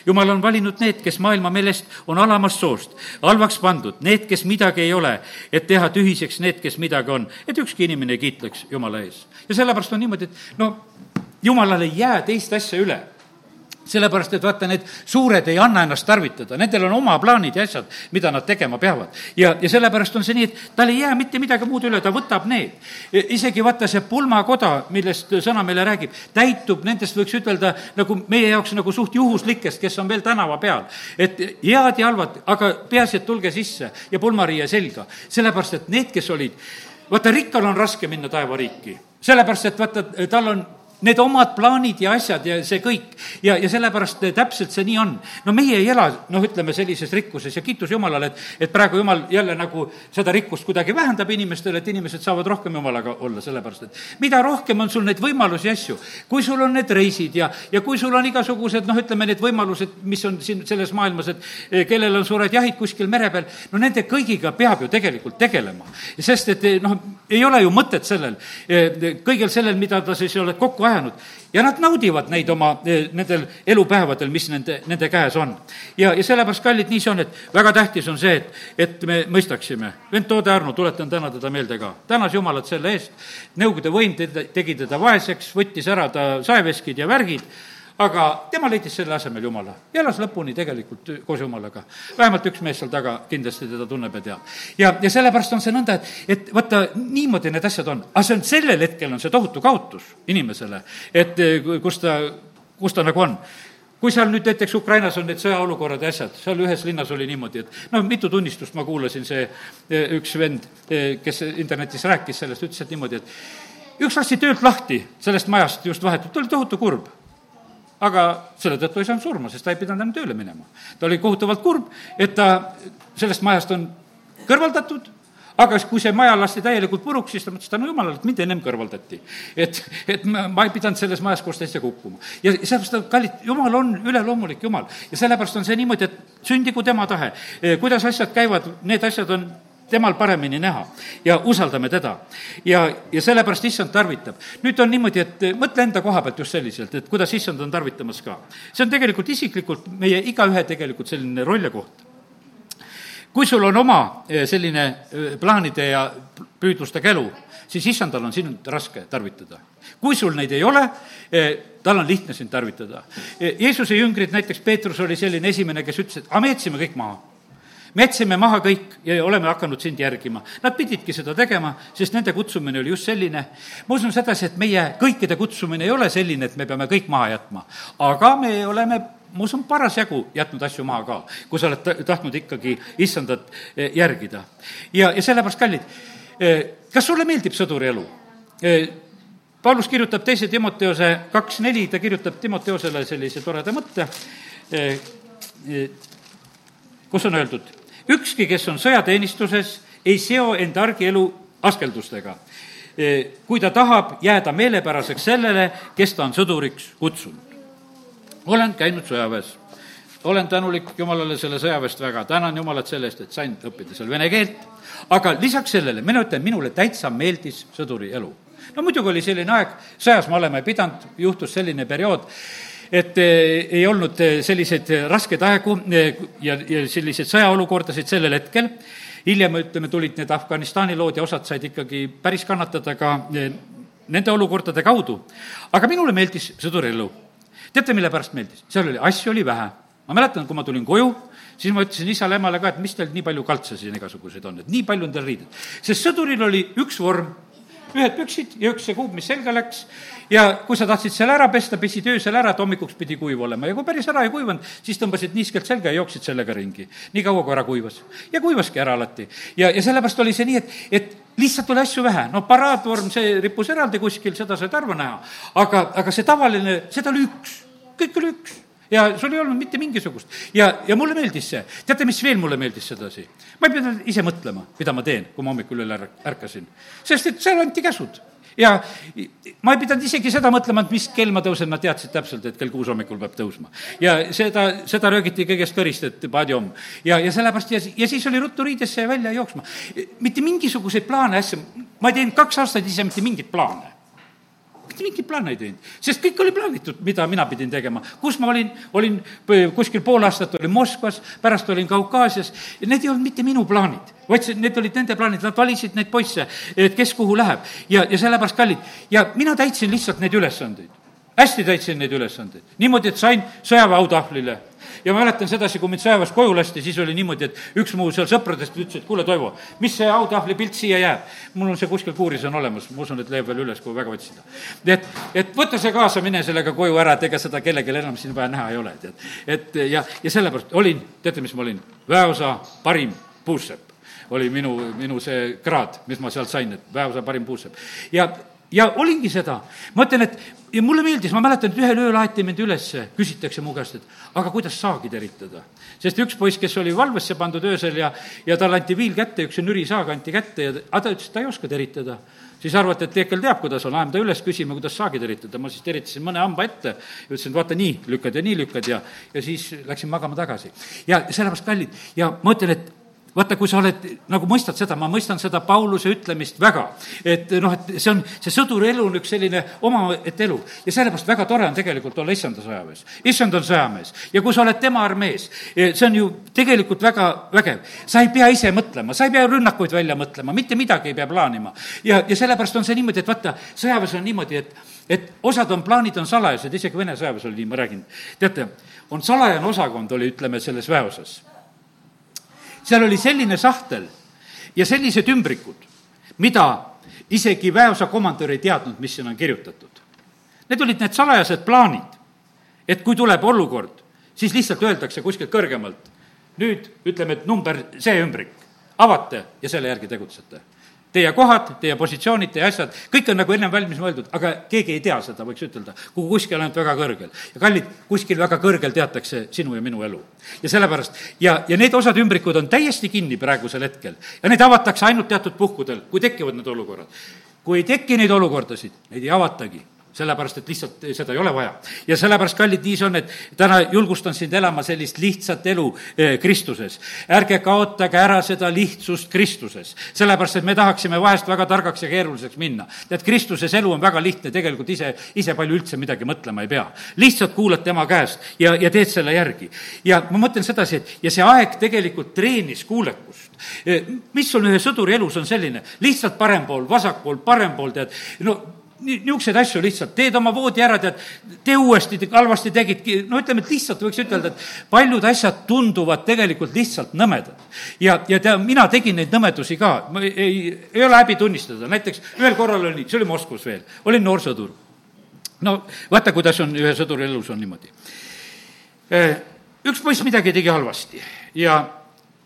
jumal on valinud need, kes maailma meelest on alamast soost, halvaks pandud, need, kes midagi ei ole, et teha tühiseks need, kes midagi on, et ükski inimene ei kiitleks Jumala ees. ja sellepärast on niimoodi, et no jumalale ei jää teist asja üle sellepärast, et vaata, need suured ei anna ennast tarvitada, nendel on oma plaanid ja asjad, mida nad tegema peavad. ja, ja sellepärast on see nii, et tal ei jää mitte midagi muud üle, ta võtab need. isegi vaata, see pulmakoda, millest sõna meile räägib, täitub nendest, võiks ütelda, nagu meie jaoks nagu suht juhuslikest, kes on veel tänava peal. et head ja halvad, aga peaasi, et tulge sisse ja pulmariie selga. sellepärast, et need, kes olid, vaata, rikkal on raske minna taevariiki sellepärast, et vaata, tal on need omad plaanid ja asjad ja see kõik. ja, ja sellepärast täpselt see nii on. no meie ei ela, noh, ütleme sellises rikkuses ja kiitus Jumalale, et, et praegu Jumal jälle nagu seda rikkust kuidagi vähendab inimestele, et inimesed saavad rohkem Jumalaga olla, sellepärast et mida rohkem on sul neid võimalusi ja asju, kui sul on need reisid ja, ja kui sul on igasugused, noh, ütleme need võimalused, mis on siin selles maailmas, et eh, kellel on suured jahid kuskil mere peal, no nende kõigiga peab ju tegelikult tegelema. sest et eh, noh, ei ole ju mõtet sellel, eh, kõigel sellel, mida ta siis oled kokku ajanud, ajanud ja nad naudivad neid oma, eh, nendel elupäevadel, mis nende, nende käes on. ja, ja sellepärast, kallid, nii see on, et väga tähtis on see, et, et me mõistaksime. vend Toode Arno, tuletan täna teda meelde ka, tänas Jumalat selle eest, Nõukogude võim tegi teda vaeseks, võttis ära ta saeveskid ja värgid aga tema leidis selle asemel Jumala. Ja elas lõpuni tegelikult koos Jumalaga. vähemalt üks mees seal taga kindlasti teda tunneb ja teab. ja, ja sellepärast on see nõnda, et, et vaata, niimoodi need asjad on, aga see on, sellel hetkel on see tohutu kaotus inimesele, et kus ta, kus ta nagu on. Kui seal nüüd näiteks Ukrainas on need sõjaolukorrad ja asjad, seal ühes linnas oli niimoodi, et noh, mitu tunnistust ma kuulasin, see üks vend, kes internetis rääkis sellest, ütles, et niimoodi, et üks lasti töölt lahti sellest majast just vahetult, ta oli tohutu kurb aga selle tõttu ei saanud surma, sest ta ei pidanud enam tööle minema. ta oli kohutavalt kurb, et ta sellest majast on kõrvaldatud, aga kui see maja lasti täielikult puruks, siis ta mõtles, tänu jumalale, et mind ennem kõrvaldati. et, et ma, ma ei pidanud selles majas koos teistega hukkuma. ja sellepärast, kallid, jumal on üleloomulik jumal ja sellepärast on see niimoodi, et sündigu tema tahe. kuidas asjad käivad, need asjad on temal paremini näha ja usaldame teda. ja, ja sellepärast issand tarvitab. nüüd on niimoodi, et mõtle enda koha pealt just selliselt, et kuidas issand on tarvitamas ka. see on tegelikult isiklikult meie igaühe tegelikult selline roll ja koht. kui sul on oma eh, selline eh, plaanide ja püüdlustega elu, siis issandal on sind raske tarvitada. kui sul neid ei ole, eh, tal on lihtne sind tarvitada. Jeesuse jüngrid, näiteks Peetrus oli selline esimene, kes ütles, et aga me jätsime kõik maha me jätsime maha kõik ja oleme hakanud sind järgima. Nad pididki seda tegema, sest nende kutsumine oli just selline. ma usun sedasi, et meie kõikide kutsumine ei ole selline, et me peame kõik maha jätma. aga me oleme ma usun, parasjagu jätnud asju maha ka, kui sa oled tahtnud ikkagi issandat eh, järgida. ja, ja sellepärast, kallid, eh, kas sulle meeldib sõduri elu? Eh, Paulus kirjutab teise Timoteose kaks neli, ta kirjutab Timoteosele sellise toreda mõtte, kus on öeldud ükski, kes on sõjateenistuses, ei seo enda argielu askeldustega, e, kui ta tahab jääda meelepäraseks sellele, kes ta on sõduriks kutsunud. olen käinud sõjaväes olen tänulik Jumalale selle sõjaväest väga, tänan Jumalat selle eest, et sain õppida seal vene keelt, aga lisaks sellele, mina ütlen, minule täitsa meeldis sõduri elu. no muidugi oli selline aeg, sõjas me oleme pidanud, juhtus selline periood, et eh, ei olnud eh, selliseid raskeid aegu eh, ja, ja selliseid sõjaolukordasid sellel hetkel, hiljem, ütleme, tulid need Afganistani lood ja osad said ikkagi päris kannatada ka nende olukordade kaudu. aga minule meeldis sõdurielu. teate, mille pärast meeldis? seal oli, asju oli vähe ma mäletan, kui ma tulin koju, siis ma ütlesin isale-emale ka, et mis teil nii palju kaltse siin igasuguseid on, et nii palju on teil riideid. sest sõduril oli üks vorm, ühed püksid ja üks see kuub, mis selga läks, ja kui sa tahtsid selle ära pesta, pesid öösel ära, et hommikuks pidi kuiv olema ja kui päris ära ei kuivanud, siis tõmbasid niiskelt selga ja jooksid sellega ringi. nii kaua, kui ära kuivas. ja kuivaski ära alati. ja, ja sellepärast oli see nii, et, et lihtsalt oli asju vähe, no paraadvorm, see rippus eraldi kuskil, seda said harva näha, aga, aga see tavaline, seda oli üks, kõik oli üks ja sul ei olnud mitte mingisugust. ja, ja mulle meeldis see. teate, mis veel mulle meeldis sedasi? ma ei pidanud ise mõtlema, mida ma teen, kui ma hommikul üle ärkasin. sest et seal anti käsud ja ma ei pidanud isegi seda mõtlema, et mis kell ma tõusen, nad teadsid täpselt, et kell kuus hommikul peab tõusma. ja seda, seda röögiti kõigest kõrist, et padjom. ja, ja sellepärast ja, ja siis oli ruttu riidesse ja välja jooksma. mitte mingisuguseid plaane, asju, ma ei teinud kaks aastat ise mitte mingeid plaane mitte mingit plaani ei teinud, sest kõik oli plaanitud, mida mina pidin tegema. kus ma olin, olin kuskil pool aastat olin Moskvas, pärast olin Kaukaasias, need ei olnud mitte minu plaanid, vaid see, need olid nende plaanid, nad valisid neid poisse, et kes kuhu läheb. ja, ja sellepärast kallid, ja mina täitsin lihtsalt neid ülesandeid. hästi täitsin neid ülesandeid, niimoodi, et sain sõjaväe autahvlile ja ma mäletan sedasi, kui mind sõjaväest koju lasti, siis oli niimoodi, et üks mu seal sõpradest ütles, et kuule, Toivo, mis see autahvli pilt siia jääb? mul on see kuskil kuuris on olemas, ma usun, et leiab veel üles, kui väga otsida. et, et võta see kaasa, mine sellega koju ära, et ega seda kellelegi enam siin vaja näha ei ole, tead. et ja, ja sellepärast olin, teate, mis ma olin? väeosa parim puussepp oli minu, minu see kraad, mis ma sealt sain, et väeosa parim puussepp. ja ja olingi seda. ma ütlen, et ja mulle meeldis, ma mäletan, et ühel ööl aeti mind ülesse, küsitakse mu käest, et aga kuidas saagi teritada. sest üks poiss, kes oli valvesse pandud öösel ja, ja talle anti viil kätte, üks nürisaag anti kätte ja aga ta ütles, et ta ei oska teritada. siis arvati, et Teekel teab, kuidas on, ajame ta üles küsima, kuidas saagi teritada. ma siis teritasin mõne hamba ette ja ütlesin, et vaata nii lükkad ja nii lükkad ja, ja siis läksin magama tagasi. ja sellepärast, kallid, ja ma ütlen, et vaata, kui sa oled, nagu mõistad seda, ma mõistan seda Pauluse ütlemist väga, et noh, et see on, see sõduri elu on üks selline omaette elu ja sellepärast väga tore on tegelikult olla issanda sõjaväes. issand on sõjamees ja kui sa oled tema armees, eh, see on ju tegelikult väga vägev. sa ei pea ise mõtlema, sa ei pea rünnakuid välja mõtlema, mitte midagi ei pea plaanima. ja, ja sellepärast on see niimoodi, et vaata, sõjaväes on niimoodi, et, et osad on, plaanid on salajased, isegi Vene sõjaväes oli nii, ma räägin. teate, on salajane osakond, oli, ütleme, selles väeosas seal oli selline sahtel ja sellised ümbrikud, mida isegi väeosa komandör ei teadnud, mis sinna on kirjutatud. Need olid need salajased plaanid, et kui tuleb olukord, siis lihtsalt öeldakse kuskilt kõrgemalt, nüüd ütleme, et number see ümbrik, avate ja selle järgi tegutsete Teie kohad, teie positsioonid, teie asjad, kõik on nagu ennem valmis mõeldud, aga keegi ei tea seda, võiks ütelda, kuhu kuskil ainult väga kõrgel. ja kallid, kuskil väga kõrgel teatakse sinu ja minu elu. ja sellepärast, ja, ja need osad ümbrikud on täiesti kinni praegusel hetkel ja neid avatakse ainult teatud puhkudel, kui tekivad need olukorrad. kui ei teki neid olukordasid, neid ei avatagi sellepärast, et lihtsalt seda ei ole vaja. ja sellepärast, kallid, nii see on, et täna julgustan sind elama sellist lihtsat elu eh, Kristuses. ärge kaotage ära seda lihtsust Kristuses, sellepärast et me tahaksime vahest väga targaks ja keeruliseks minna. tead, Kristuses elu on väga lihtne, tegelikult ise, ise palju üldse midagi mõtlema ei pea. lihtsalt kuulad tema käest ja, ja teed selle järgi. ja ma mõtlen sedasi, et ja see aeg tegelikult treenis kuulekust. Eh, mis sul ühe sõduri elus on selline, lihtsalt parempool, vasakpool, parempool, tead, no niisuguseid asju lihtsalt, teed oma voodi ära, tead, tee uuesti, halvasti tegidki, no ütleme, et lihtsalt võiks ütelda, et paljud asjad tunduvad tegelikult lihtsalt nõmedad. ja, ja tea, mina tegin neid nõmedusi ka, ma ei, ei, ole häbi tunnistada, näiteks ühel korral oli, see oli Moskvas veel, olin noorsõdur. no vaata, kuidas on ühe sõduri elus on niimoodi. Eh, üks poiss midagi tegi halvasti ja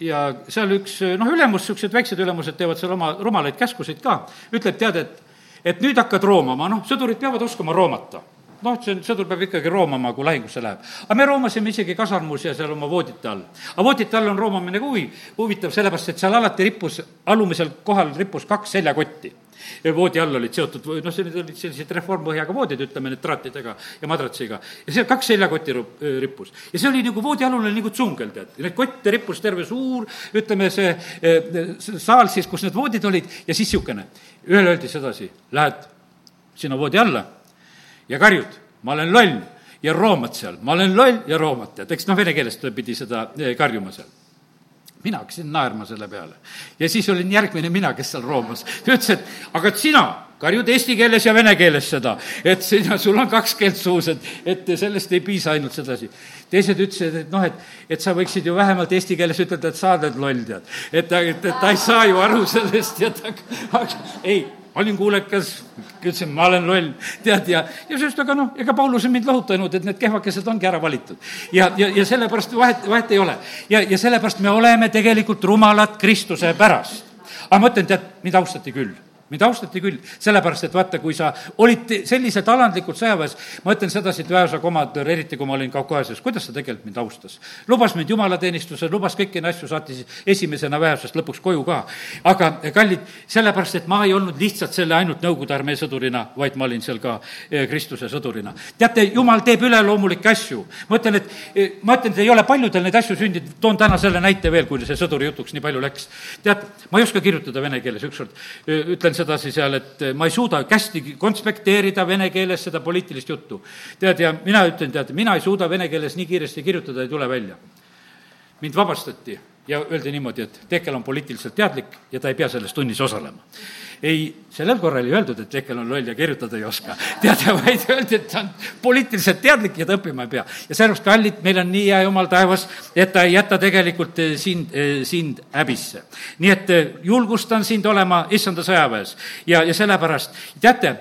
ja seal üks noh, ülemus, niisugused väiksed ülemused teevad seal oma rumalaid käskusid ka, ütleb, tead, et et nüüd hakkad roomama, noh, sõdurid peavad oskama roomata noh, see sõdur peab ikkagi roomama, kui lahingusse läheb. aga me roomasime isegi kasarmus ja seal oma voodite all. aga voodite all on roomamine ka huvi, huvitav, sellepärast et seal alati rippus, alumisel kohal rippus kaks seljakotti voodi all olid seotud, noh, see olid sellised reformpõhjaga voodid, ütleme nüüd traatidega ja madratsiga. ja seal kaks seljakotti rippus. ja see oli nagu voodialune nagu tsungel, tead. Neid kotte rippus terve suur, ütleme see saal siis, kus need voodid olid ja siis niisugune. Ühele öeldi sedasi, lähed sinna voodi alla ja karjud, ma olen loll ja roomad seal, ma olen loll ja roomad, tead, eks noh, vene keeles pidi seda karjuma seal mina hakkasin naerma selle peale. ja siis olin järgmine mina, kes seal roomas. ta ütles, et aga sina karjud eesti keeles ja vene keeles seda, et sina, sul on kaks keelt suus, et, et sellest ei piisa ainult sedasi. teised ütlesid, et noh, et, et sa võiksid ju vähemalt eesti keeles ütelda, et sa oled loll, tead. et ta, et, et ta ei saa ju aru sellest ja ta, ei ma olin kuulekas, ütlesin, ma olen loll, tead, ja, ja sest aga noh, ega Paulus on mind lohutanud, et need kehvakesed ongi ära valitud. ja, ja, ja sellepärast vahet, vahet ei ole. ja, ja sellepärast me oleme tegelikult rumalad Kristuse pärast. aga ma ütlen, tead, mind austati küll mind austati küll, sellepärast et vaata, kui sa olid selliselt alandlikult sõjaväes, ma ütlen sedasi, et väeosa komandör, eriti kui ma olin Kaukaasias, kuidas ta tegelikult mind austas. lubas mind jumalateenistuse, lubas kõiki neid asju, saatis esimesena väeosast lõpuks koju ka. aga kallid, sellepärast, et ma ei olnud lihtsalt selle ainult Nõukogude armee sõdurina, vaid ma olin seal ka eh, Kristuse sõdurina. teate, jumal teeb üleloomulikke asju. ma ütlen, et eh, ma ütlen, et ei ole paljudel neid asju sündinud, toon täna selle näite veel, kui see sõduri jutuks nii palju läks. tead, ma ei oska kirjutada vene keeles, ükskord eh, ütlen sedasi seal, et ma ei suuda hästi konspekteerida vene keeles seda poliitilist juttu. tead, ja mina ütlen, tead, mina ei suuda vene keeles nii kiiresti kirjutada, ei tule välja. mind vabastati ja öeldi niimoodi, et Tekel on poliitiliselt teadlik ja ta ei pea selles tunnis osalema. ei, sellel korral ei öeldud, et Tekel on loll ja kirjutada ei oska. tead, vaid öeldi, et ta on poliitiliselt teadlik ja ta õppima ei pea. ja sellepärast, kallid, meil on nii hea jumal taevas, et ta ei jäta tegelikult eh, sind, eh, sind häbisse. nii et eh, julgustan sind olema issanda sõjaväes ja, ja sellepärast, teate,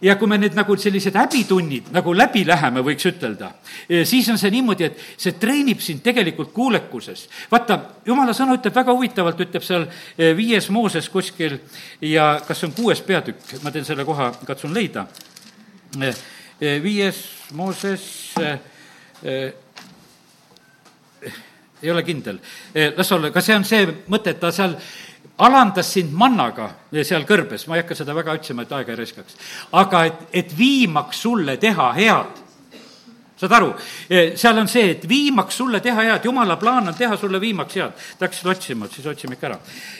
ja kui me nüüd nagu sellised häbitunnid nagu läbi läheme, võiks ütelda, eh, siis on see niimoodi, et see treenib sind tegelikult kuulekuses. vaata, jumala sõna ütleb väga huvitavalt, ütleb seal eh, viies Mooses kuskil ja kas see on kuues peatükk, ma teen selle koha, katsun leida. Eh, viies Mooses ei ole kindel, las olla, kas see on see mõte, et ta seal alandas sind mannaga seal kõrbes, ma ei hakka seda väga otsima, et aega ei raiskaks. aga et, et viimaks sulle teha head. saad aru, e, seal on see, et viimaks sulle teha head, jumala plaan on teha sulle viimaks head. ta hakkasid otsima, siis otsime ikka ära.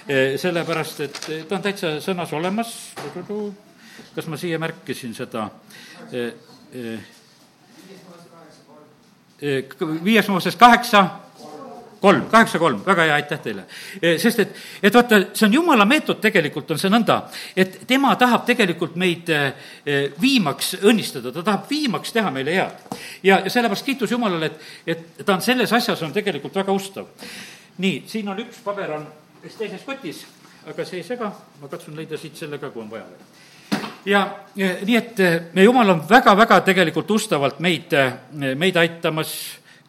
E, sellepärast, et ta on täitsa sõnas olemas. kas ma siia märkisin seda? E, viies Mooses kaheksa kolm, kaheksa kolm, väga hea, aitäh teile. E, sest et, et vaata, see on jumala meetod tegelikult, on see nõnda, et tema tahab tegelikult meid e, e, viimaks õnnistada, ta tahab viimaks teha meile head. ja, ja sellepärast kiitus Jumalale, et, et ta on selles asjas, on tegelikult väga ustav. nii, siin on üks paber on teises kotis, aga see ei sega, ma katsun leida siit selle ka, kui on vaja ja nii, et me Jumal on väga-väga tegelikult ustavalt meid, meid aitamas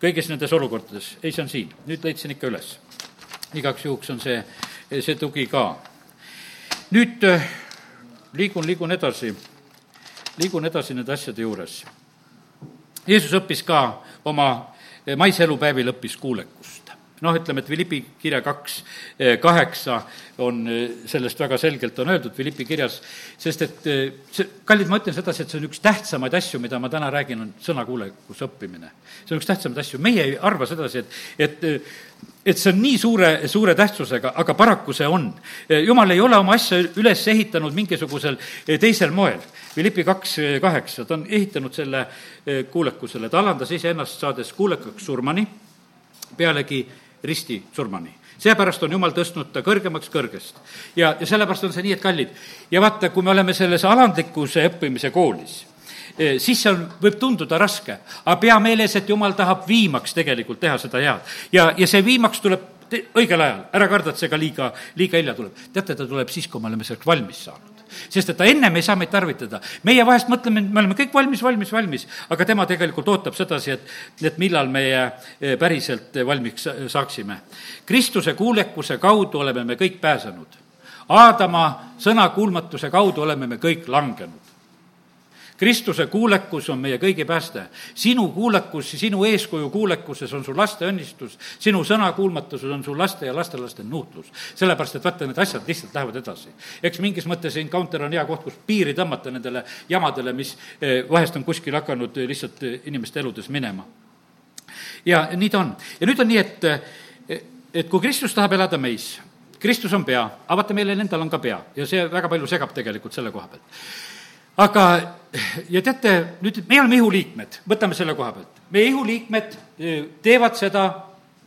kõigis nendes olukordades, ei, see on siin, nüüd leidsin ikka üles. igaks juhuks on see, see tugi ka. nüüd äh, liigun, liigun edasi, liigun edasi nende asjade juures. Jeesus õppis ka oma maiselupäevil, õppis kuulekust noh, ütleme, et Philippi kirja kaks eh, kaheksa on eh, sellest väga selgelt on öeldud Philippi kirjas, sest et eh, see, kallid, ma ütlen sedasi, et see on üks tähtsamaid asju, mida ma täna räägin, on sõnakuulekuse õppimine. see on üks tähtsamaid asju, meie ei arva sedasi, et, et et see on nii suure, suure tähtsusega, aga paraku see on. jumal ei ole oma asja üles ehitanud mingisugusel teisel moel. Philippi kaks kaheksa, ta on ehitanud selle kuulekusele, ta alandas iseennast, saades kuulekaks surmani, pealegi risti surmani. seepärast on Jumal tõstnud ta kõrgemaks kõrgest. ja, ja sellepärast on see nii, et kallid, ja vaata, kui me oleme selles alandlikkuse õppimise koolis, eh, siis see on, võib tunduda raske, aga pea meeles, et Jumal tahab viimaks tegelikult teha seda head. ja, ja see viimaks tuleb õigel ajal, ära karda, et see ka liiga, liiga hilja tuleb. teate, ta tuleb siis, kui me oleme selleks valmis saanud sest et ta ennem ei saa meid tarvitada. meie vahest mõtleme, me oleme kõik valmis, valmis, valmis, aga tema tegelikult ootab sedasi, et, et millal meie eh, päriselt valmiks saaksime. Kristuse kuulekuse kaudu oleme me kõik pääsenud. Aadama sõnakuulmatuse kaudu oleme me kõik langenud Kristuse kuulekus on meie kõigi pääste. sinu kuulekus, sinu eeskuju kuulekuses on su laste õnnistus, sinu sõnakuulmatuses on su laste ja lastelaste nuhtlus. sellepärast, et vaata, need asjad lihtsalt lähevad edasi. eks mingis mõttes Encounter on hea koht, kus piiri tõmmata nendele jamadele, mis eh, vahest on kuskil hakanud lihtsalt inimeste eludes minema. ja nii ta on. ja nüüd on nii, et, et kui Kristus tahab elada meis, Kristus on pea, aga vaata, meil endal on ka pea ja see väga palju segab tegelikult selle koha pealt. Aga, ja teate, nüüd me oleme ihuliikmed, võtame selle koha pealt. meie ihuliikmed eh, teevad seda,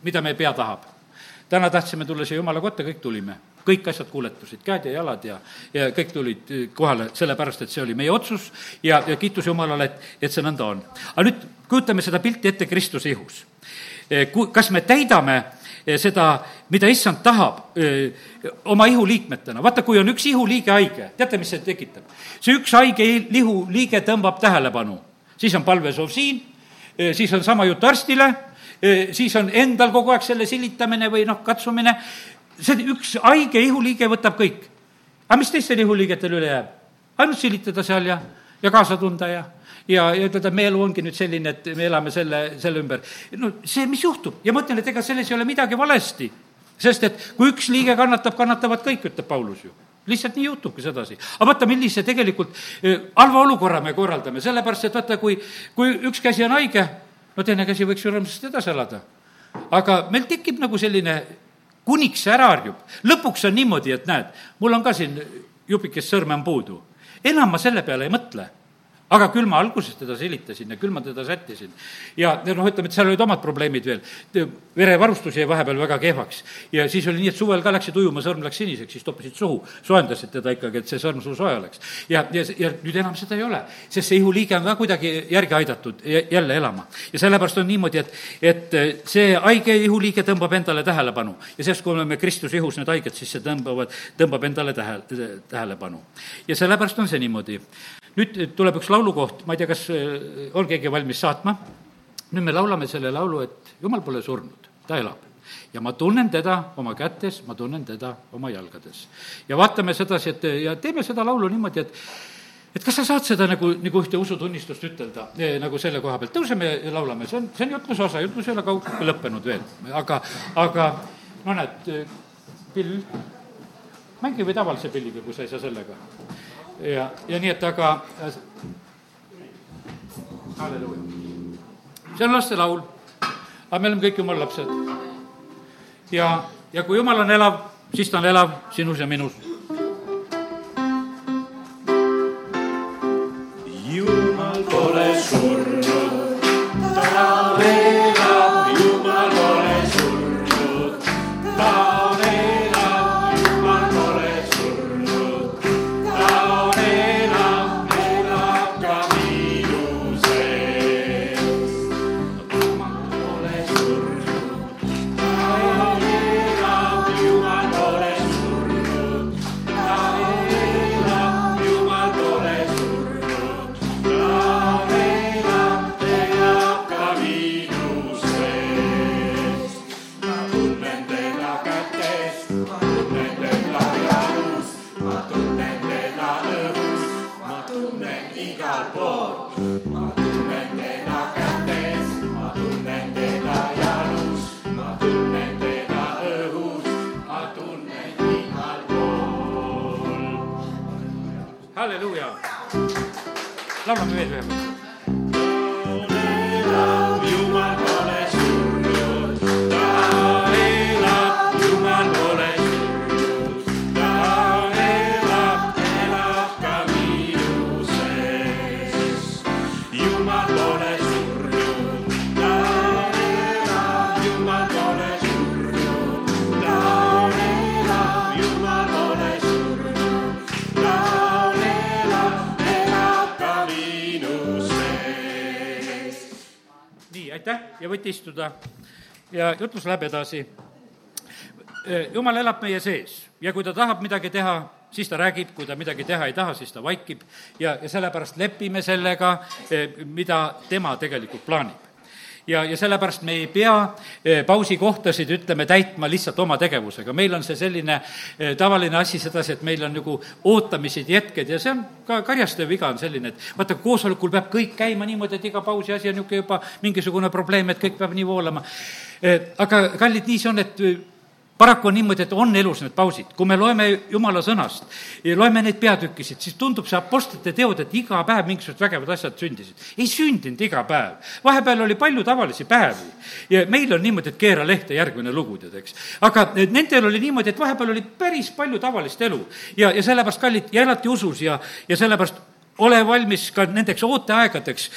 mida meie pea tahab. täna tahtsime tulla siia jumala kotta, kõik tulime kõik asjad kuuletusid, käed ja jalad ja, ja kõik tulid eh, kohale, sellepärast et see oli meie otsus ja, ja kiitus Jumalale, et, et see nõnda on. aga nüüd kujutame seda pilti ette Kristuse ihus. Eh, ku-, kas me täidame seda, mida issand tahab öö, oma ihuliikmetena. vaata, kui on üks ihuliige haige, teate, mis see tekitab? see üks haige ihuliige tõmbab tähelepanu. siis on palvesoov siin, siis on sama jutt arstile, siis on endal kogu aeg selle silitamine või noh, katsumine, see üks haige ihuliige võtab kõik. aga mis teistel ihuliigetel üle jääb? ainult silitada seal ja, ja kaasa tunda ja ja, ja et meie elu ongi nüüd selline, et me elame selle, selle ümber. no see, mis juhtub ja ma ütlen, et ega selles ei ole midagi valesti. sest et kui üks liige kannatab, kannatavad kõik, ütleb Paulus ju lihtsalt nii juhtubki sedasi. aga vaata, millise tegelikult eh, halva olukorra me korraldame, sellepärast et vaata, kui, kui üks käsi on haige, no teine käsi võiks ju rõõmsasti edasi elada. aga meil tekib nagu selline kuniks ära harjub. lõpuks on niimoodi, et näed, mul on ka siin jupikest sõrme on puudu. enam ma selle peale ei mõtle aga küll ma alguses teda silitasin ja küll ma teda sättisin. ja, noh, ütleme, et seal olid omad probleemid veel. verevarustus jäi vahepeal väga kehvaks ja siis oli nii, et suvel ka läksid ujuma, sõrm läks siniseks, siis toppisid suhu, soojendasid teda ikkagi, et see sõrm sul soe oleks. ja, ja, ja nüüd enam seda ei ole, sest see ihuliige on ka kuidagi järgi aidatud jälle elama. ja sellepärast on niimoodi, et, et see haige ihuliige tõmbab endale tähelepanu ja sellest, kui oleme Kristuse ihus need haiged, siis see tõmbavad, tõmbab endale tähe, tähelepanu. ja sellepärast on see niimoodi nüüd tuleb üks laulukoht, ma ei tea, kas äh, on keegi valmis saatma, nüüd me laulame selle laulu, et jumal pole surnud, ta elab. ja ma tunnen teda oma kätes, ma tunnen teda oma jalgades. ja vaatame sedasi, et ja teeme seda laulu niimoodi, et et kas sa saad seda nagu, nagu ühte usutunnistust ütelda e, nagu selle koha pealt, tõuseme ja laulame, see on, see on jutluse osa, jutlus ei ole kaugeltki lõppenud veel, aga, aga no näed, pill, mängi või tavalise pilliga, kui sa ei saa sellega ja, ja nii, et aga halleluuja. see on lastelaul, aga me oleme kõik jumala lapsed. ja, ja kui jumal on elav, siis ta on elav sinus ja minus laulame veel ühe korra. Ja võite istuda. Ja jutlus läheb edasi. jumal elab meie sees. Ja kui ta tahab midagi teha, siis ta räägib, kui ta midagi teha ei taha, siis ta vaikib. Ja, ja sellepärast lepime sellega, mida tema tegelikult plaanib ja, ja sellepärast me ei pea eh, pausikohtasid, ütleme, täitma lihtsalt oma tegevusega. meil on see selline eh, tavaline asi sedasi, et meil on nagu ootamised ja hetked ja see on ka karjastaja viga on selline, et vaata, koosolekul peab kõik käima niimoodi, et iga pausi asi on niisugune juba mingisugune probleem, et kõik peab nii voolama. Eh, aga kallid, nii see on, et paraku on niimoodi, et on elus need pausid. kui me loeme Jumala sõnast ja loeme neid peatükkisid, siis tundub see Apostlite teod, et iga päev mingisugused vägevad asjad sündisid. ei sündinud iga päev. vahepeal oli palju tavalisi päevi. ja meil on niimoodi, et keera lehte, järgmine lugu, tead, eks. aga nendel oli niimoodi, et vahepeal oli päris palju tavalist elu. ja, ja sellepärast, kallid, ja elati usus ja, ja sellepärast ole valmis ka nendeks ooteaegadeks,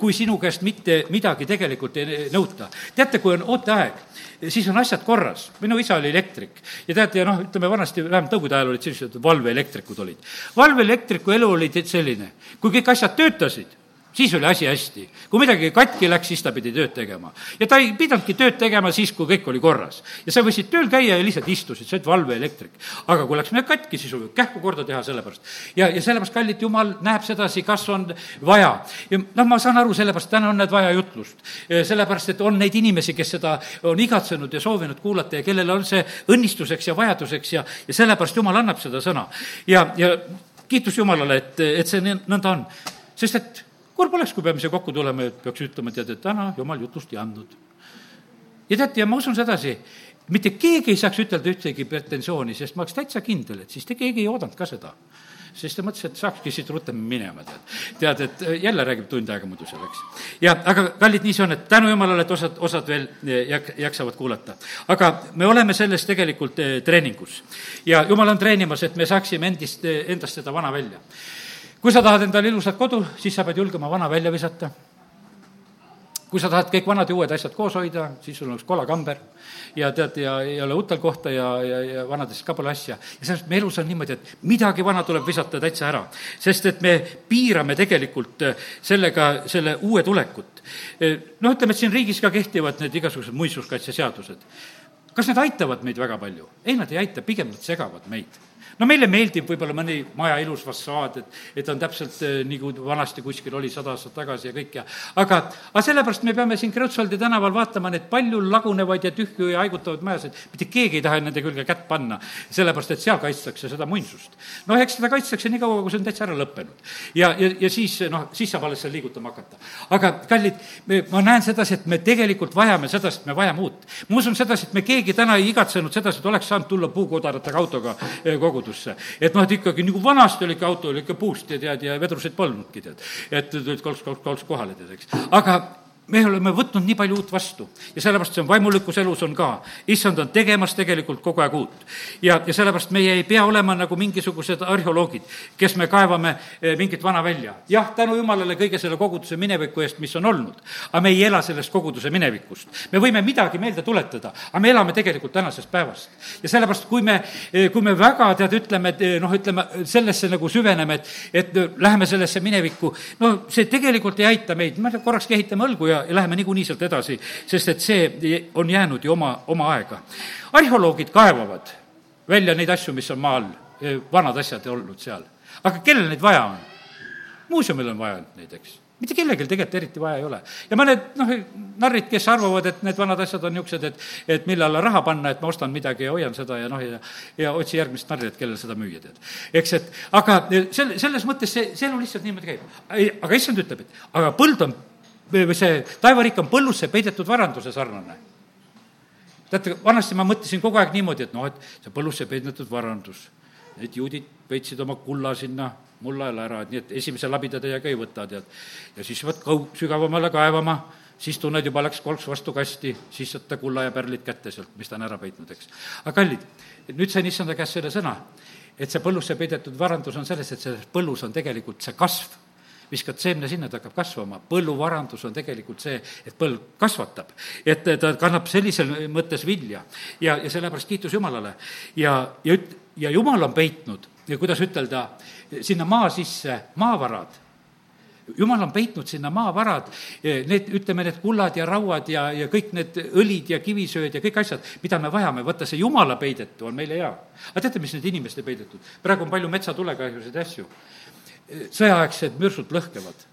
kui sinu käest mitte midagi tegelikult ei nõuta. teate, kui on ooteaeg, siis on asjad korras. minu isa oli elektrik ja teate, noh, ütleme vanasti, vähemalt nõukogude ajal olid sellised valveelektrikud olid. valveelektriku elu oli selline, kui kõik asjad töötasid, siis oli asi hästi. kui midagi katki läks, siis ta pidi tööd tegema. ja ta ei pidanudki tööd tegema siis, kui kõik oli korras. ja sa võisid tööl käia ja lihtsalt istusid, sa olid valveelektrik. aga kui läks midagi katki, siis oli kähku korda teha sellepärast. ja, ja sellepärast, kallid jumal näeb sedasi, kas on vaja. ja noh, ma saan aru, sellepärast täna on need vaja jutlust. sellepärast, et on neid inimesi, kes seda on igatsenud ja soovinud kuulata ja kellel on see õnnistuseks ja vajaduseks ja, ja sellepärast jumal annab seda sõna. ja, ja kiitus Jumalale, et, et see nõnda on. sest et kurb oleks, kui peame siia kokku tulema ja peaks ütlema, tead, et täna jumal jutust ei andnud. ja teate, ja ma usun sedasi, mitte keegi ei saaks ütelda ühtegi pretensiooni, sest ma oleks täitsa kindel, et siis te keegi ei oodanud ka seda. siis ta mõtles, et saakski siit rutem minema, tead. tead, et jälle räägib tund aega muidu seal, eks. ja aga kallid, nii see on, et tänu jumalale, et osad, osad veel eh, jak-, jaksavad kuulata. aga me oleme selles tegelikult eh, treeningus. ja jumal on treenimas, et me saaksime endist, endast seda vana välja kui sa tahad endale ilusat kodu, siis sa pead julgema vana välja visata. kui sa tahad kõik vanad ja uued asjad koos hoida, siis sul on üks kolakamber ja tead, ja ei ole utel kohta ja, ja, ja vanadest ka pole asja. ja sellest me elus on niimoodi, et midagi vana tuleb visata täitsa ära. sest et me piirame tegelikult äh, sellega selle uue tulekut. Äh, noh, ütleme, et siin riigis ka kehtivad need igasugused muinsuskaitseseadused. kas need aitavad meid väga palju? ei, nad ei aita, pigem nad segavad meid no meile meeldib võib-olla mõni maja ilus fassaad, et, et on täpselt eh, nii, kui vanasti kuskil oli sada aastat tagasi ja kõik ja aga, aga sellepärast me peame siin Kreutzwaldi tänaval vaatama neid palju lagunevaid ja tühju ja haigutavaid majasid, mitte keegi ei taha nende külge kätt panna, sellepärast et seal kaitstakse seda muinsust. noh, eks seda kaitstakse nii kaua, kui see on täitsa ära lõppenud. ja, ja, ja siis noh, siis saab alles seal liigutama hakata. aga kallid, ma näen sedasi, et me tegelikult vajame sedasi, et me vajame uut. ma usun sedasi, et me keegi täna ei igatsenud sedasi, et oleks saanud tulla puukodaratega autoga eh, koguda autosse. et noh, et ikkagi nagu vanasti oli ikka auto oli ikka puust ja tead, ja vedruseid polnudki, tead. et tulid kolks, kolks, kolks kohale, tead, eks. aga me oleme võtnud nii palju uut vastu ja sellepärast see on vaimulikus elus on ka. issand on tegemas tegelikult kogu aeg uut. ja, ja sellepärast meie ei pea olema nagu mingisugused arheoloogid, kes me kaevame eh, mingit vana välja. jah, tänu jumalale kõige selle koguduse mineviku eest, mis on olnud, aga me ei ela sellest koguduse minevikust. me võime midagi meelde tuletada, aga me elame tegelikult tänasest päevast. ja sellepärast, kui me, eh, kui me väga tead, ütleme, et eh, noh, ütleme sellesse nagu süveneme, et, et läheme sellesse minevikku, no see tegelikult ei aita meid, me korraks kehitame õlgu ja ja, läheme niikuinii sealt edasi, sest et see on jäänud ju oma, oma aega. arheoloogid kaevavad välja neid asju, mis on maa all, eh, vanad asjad olnud seal. aga kellel neid vaja on? muuseumil on vaja neid, eks mitte kellelgi tegelikult eriti vaja ei ole. ja mõned noh, narrid, kes arvavad, et need vanad asjad on niisugused, et et mille alla raha panna, et ma ostan midagi ja hoian seda ja noh, ja ja otsi järgmist narri, et kellel seda müüa, tead. eks, et aga sel-, selles mõttes see, see elu lihtsalt niimoodi käib. aga issand ütleb, et aga põld on või see taevariik on põllusse peidetud varanduse sarnane. teate, vanasti ma mõtlesin kogu aeg niimoodi, et noh, et see põllusse peidetud varandus, need juudid peitsid oma kulla sinna mulla alla ära, et nii, et esimese labidatäiega ei võta, tead. ja siis pead kau-, sügavamale kaevama, siis tunned, juba läks kolks vastu kasti, siis saad ta kulla ja pärlid kätte sealt, mis ta on ära peitnud, eks. aga kallid, nüüd sain issanda käest selle sõna, et see põllusse peidetud varandus on selles, et selles põllus on tegelikult see kasv viskad seemne sinna, ta hakkab kasvama. põlluvarandus on tegelikult see, et põld kasvatab, et ta kannab sellisel mõttes vilja. ja, ja sellepärast kiitus Jumalale. ja, ja üt-, ja Jumal on peitnud, kuidas ütelda, sinna maa sisse maavarad jumal on peitnud sinna maavarad, need, ütleme, need kullad ja rauad ja, ja kõik need õlid ja kivisööd ja kõik asjad, mida me vajame, vaata see jumala peidetu on meile hea. aga teate, mis need inimeste peidetud? praegu on palju metsatulekahjusid ja asju sõjaaegsed mürsud lõhkevad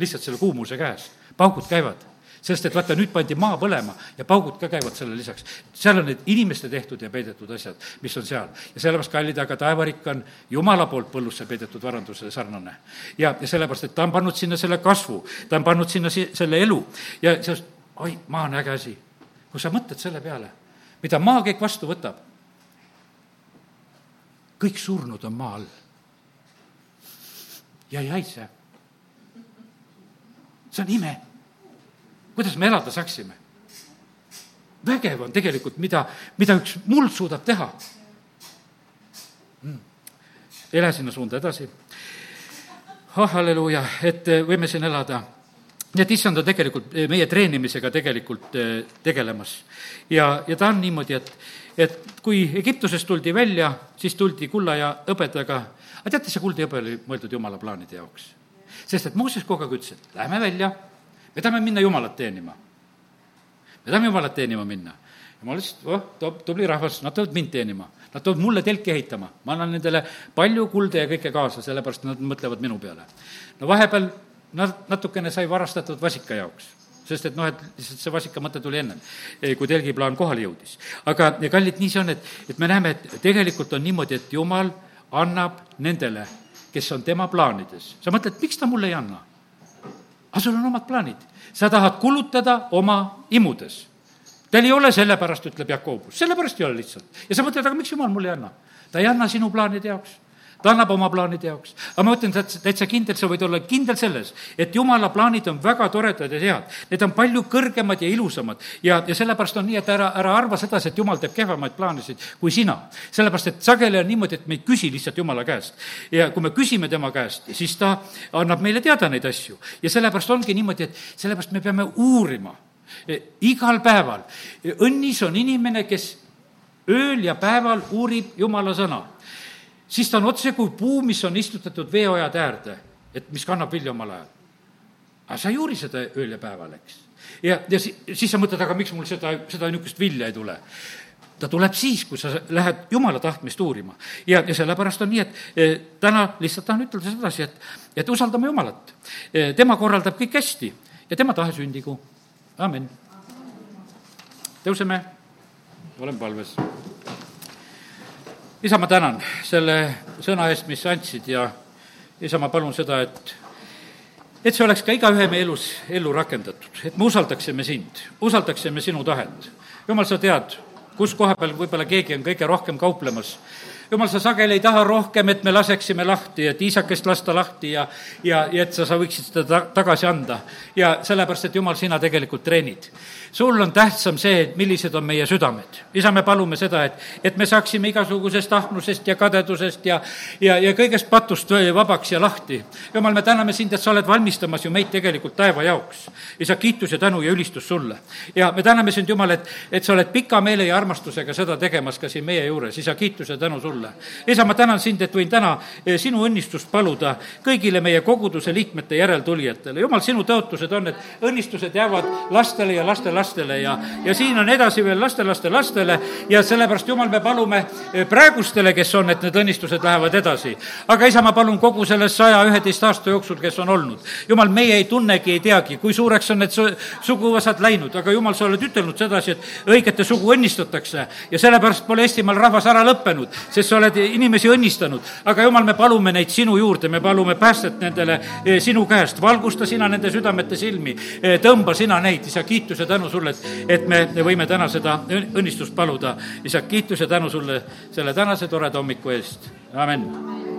lihtsalt selle kuumuse käes, paugud käivad. sest et vaata, nüüd pandi maa põlema ja paugud ka käivad selle lisaks. seal on need inimeste tehtud ja peidetud asjad, mis on seal. ja sellepärast, kallid, aga taevarik on Jumala poolt põllusse peidetud varandusele sarnane. ja, ja sellepärast, et ta on pannud sinna selle kasvu, ta on pannud sinna si-, selle elu ja sellest, oi, maa on äge asi. kui sa mõtled selle peale, mida maa kõik vastu võtab, kõik surnud on maa all ja ei haise. see on ime kuidas me elada saaksime? vägev on tegelikult, mida, mida üks muld suudab teha mm.. lähe sinna suunda edasi. ah, halleluuja, et eh, võime siin elada. nii et issand on tegelikult eh, meie treenimisega tegelikult eh, tegelemas. ja, ja ta on niimoodi, et, et kui Egiptusest tuldi välja, siis tuldi kulla ja hõbedaga, aga teate, see kuld ja hõbe oli mõeldud jumala plaanide jaoks. sest et Mooses kogu aeg ütles, et lähme välja me tahame minna Jumalat teenima. me tahame Jumalat teenima minna. jumal ütles, et oh, toob tubli rahvas, nad tulevad mind teenima. Nad tulevad mulle telki ehitama, ma annan nendele palju kulda ja kõike kaasa, sellepärast nad mõtlevad minu peale. no vahepeal nad natukene sai varastatud vasika jaoks sest et noh, et lihtsalt see vasika mõte tuli ennem, kui telgiplaan kohale jõudis. aga kallid, nii see on, et, et me näeme, et tegelikult on niimoodi, et Jumal annab nendele, kes on tema plaanides. sa mõtled, miks ta mulle ei anna? aga sul on omad plaanid. sa tahad kulutada oma imudes. Teil ei ole sellepärast, ütleb Jakobus, sellepärast ei ole lihtsalt. ja sa mõtled, aga miks jumal mulle ei anna? ta ei anna sinu plaanide jaoks ta annab oma plaanide jaoks. aga ma ütlen, täitsa kindel, sa võid olla kindel selles, et jumala plaanid on väga toredad ja head. Need on palju kõrgemad ja ilusamad ja, ja sellepärast on nii, et ära, ära arva sedasi, et jumal teeb kehvemaid plaanisid kui sina. sellepärast, et sageli on niimoodi, et me ei küsi lihtsalt jumala käest. ja kui me küsime tema käest, siis ta annab meile teada neid asju. ja sellepärast ongi niimoodi, et sellepärast me peame uurima e, igal päeval. õnnis on inimene, kes ööl ja päeval uurib jumala sõna siis ta on otse kui puu, mis on istutatud veeojade äärde, et mis kannab vilja omal ajal. aga sa ei uuri seda ööl ja päeval, eks. ja, ja si-, siis sa mõtled, aga miks mul seda, seda niisugust vilja ei tule ta tuleb siis, kui sa lähed jumala tahtmist uurima. ja, ja sellepärast on nii, et e, täna lihtsalt tahan ütelda sedasi, et, et usaldame Jumalat e,. tema korraldab kõik hästi ja tema tahe sündigu. amin. tõuseme, oleme palves isa, ma tänan selle sõna eest, mis sa andsid ja isa, ma palun seda, et et see oleks ka igaühe meie elus ellu rakendatud, et me usaldaksime sind, usaldaksime sinu tahet. jumal, sa tead, kus koha peal võib-olla keegi on kõige rohkem kauplemas jumal, sa sageli ei taha rohkem, et me laseksime lahti, et isakest lasta lahti ja, ja, ja et sa, sa võiksid seda ta, tagasi anda. ja sellepärast, et jumal, sina tegelikult treenid. sul on tähtsam see, millised on meie südamed. isa, me palume seda, et, et me saaksime igasugusest ahnusest ja kadedusest ja, ja, ja kõigest patust vabaks ja lahti. jumal, me täname sind, et sa oled valmistamas ju meid tegelikult taeva jaoks. isa, kiitus ja tänu ja ülistus sulle. ja me täname sind, Jumal, et, et sa oled pika meele ja armastusega seda tegemas ka siin meie juures. isa, kiitus ja tänu sulle sulle. isa, ma tänan sind, et võin täna eh, sinu õnnistust paluda kõigile meie koguduse liikmete järeltulijatele. jumal, sinu tõotused on, et õnnistused jäävad lastele ja lastelastele ja, ja siin on edasi veel lastelaste lastele ja sellepärast, Jumal, me palume eh, praegustele, kes on, et need õnnistused lähevad edasi. aga isa, ma palun kogu selle saja üheteist aasta jooksul, kes on olnud. Jumal, meie ei tunnegi, ei teagi, kui suureks on need su-, suguvõsad läinud, aga Jumal, sa oled ütelnud sedasi, et õigete sugu õnnistatakse ja sellepärast pole Eestimaal rahvas ära lõppenud, sest sa oled inimesi õnnistanud, aga jumal, me palume neid sinu juurde, me palume päästet nendele eh, sinu käest, valgusta sina nende südamete silmi, eh, tõmba sina neid, isa, kiitus ja tänu sulle, et, et me võime täna seda õnnistust paluda. isa, kiitus ja tänu sulle selle tänase toreda hommiku eest, amin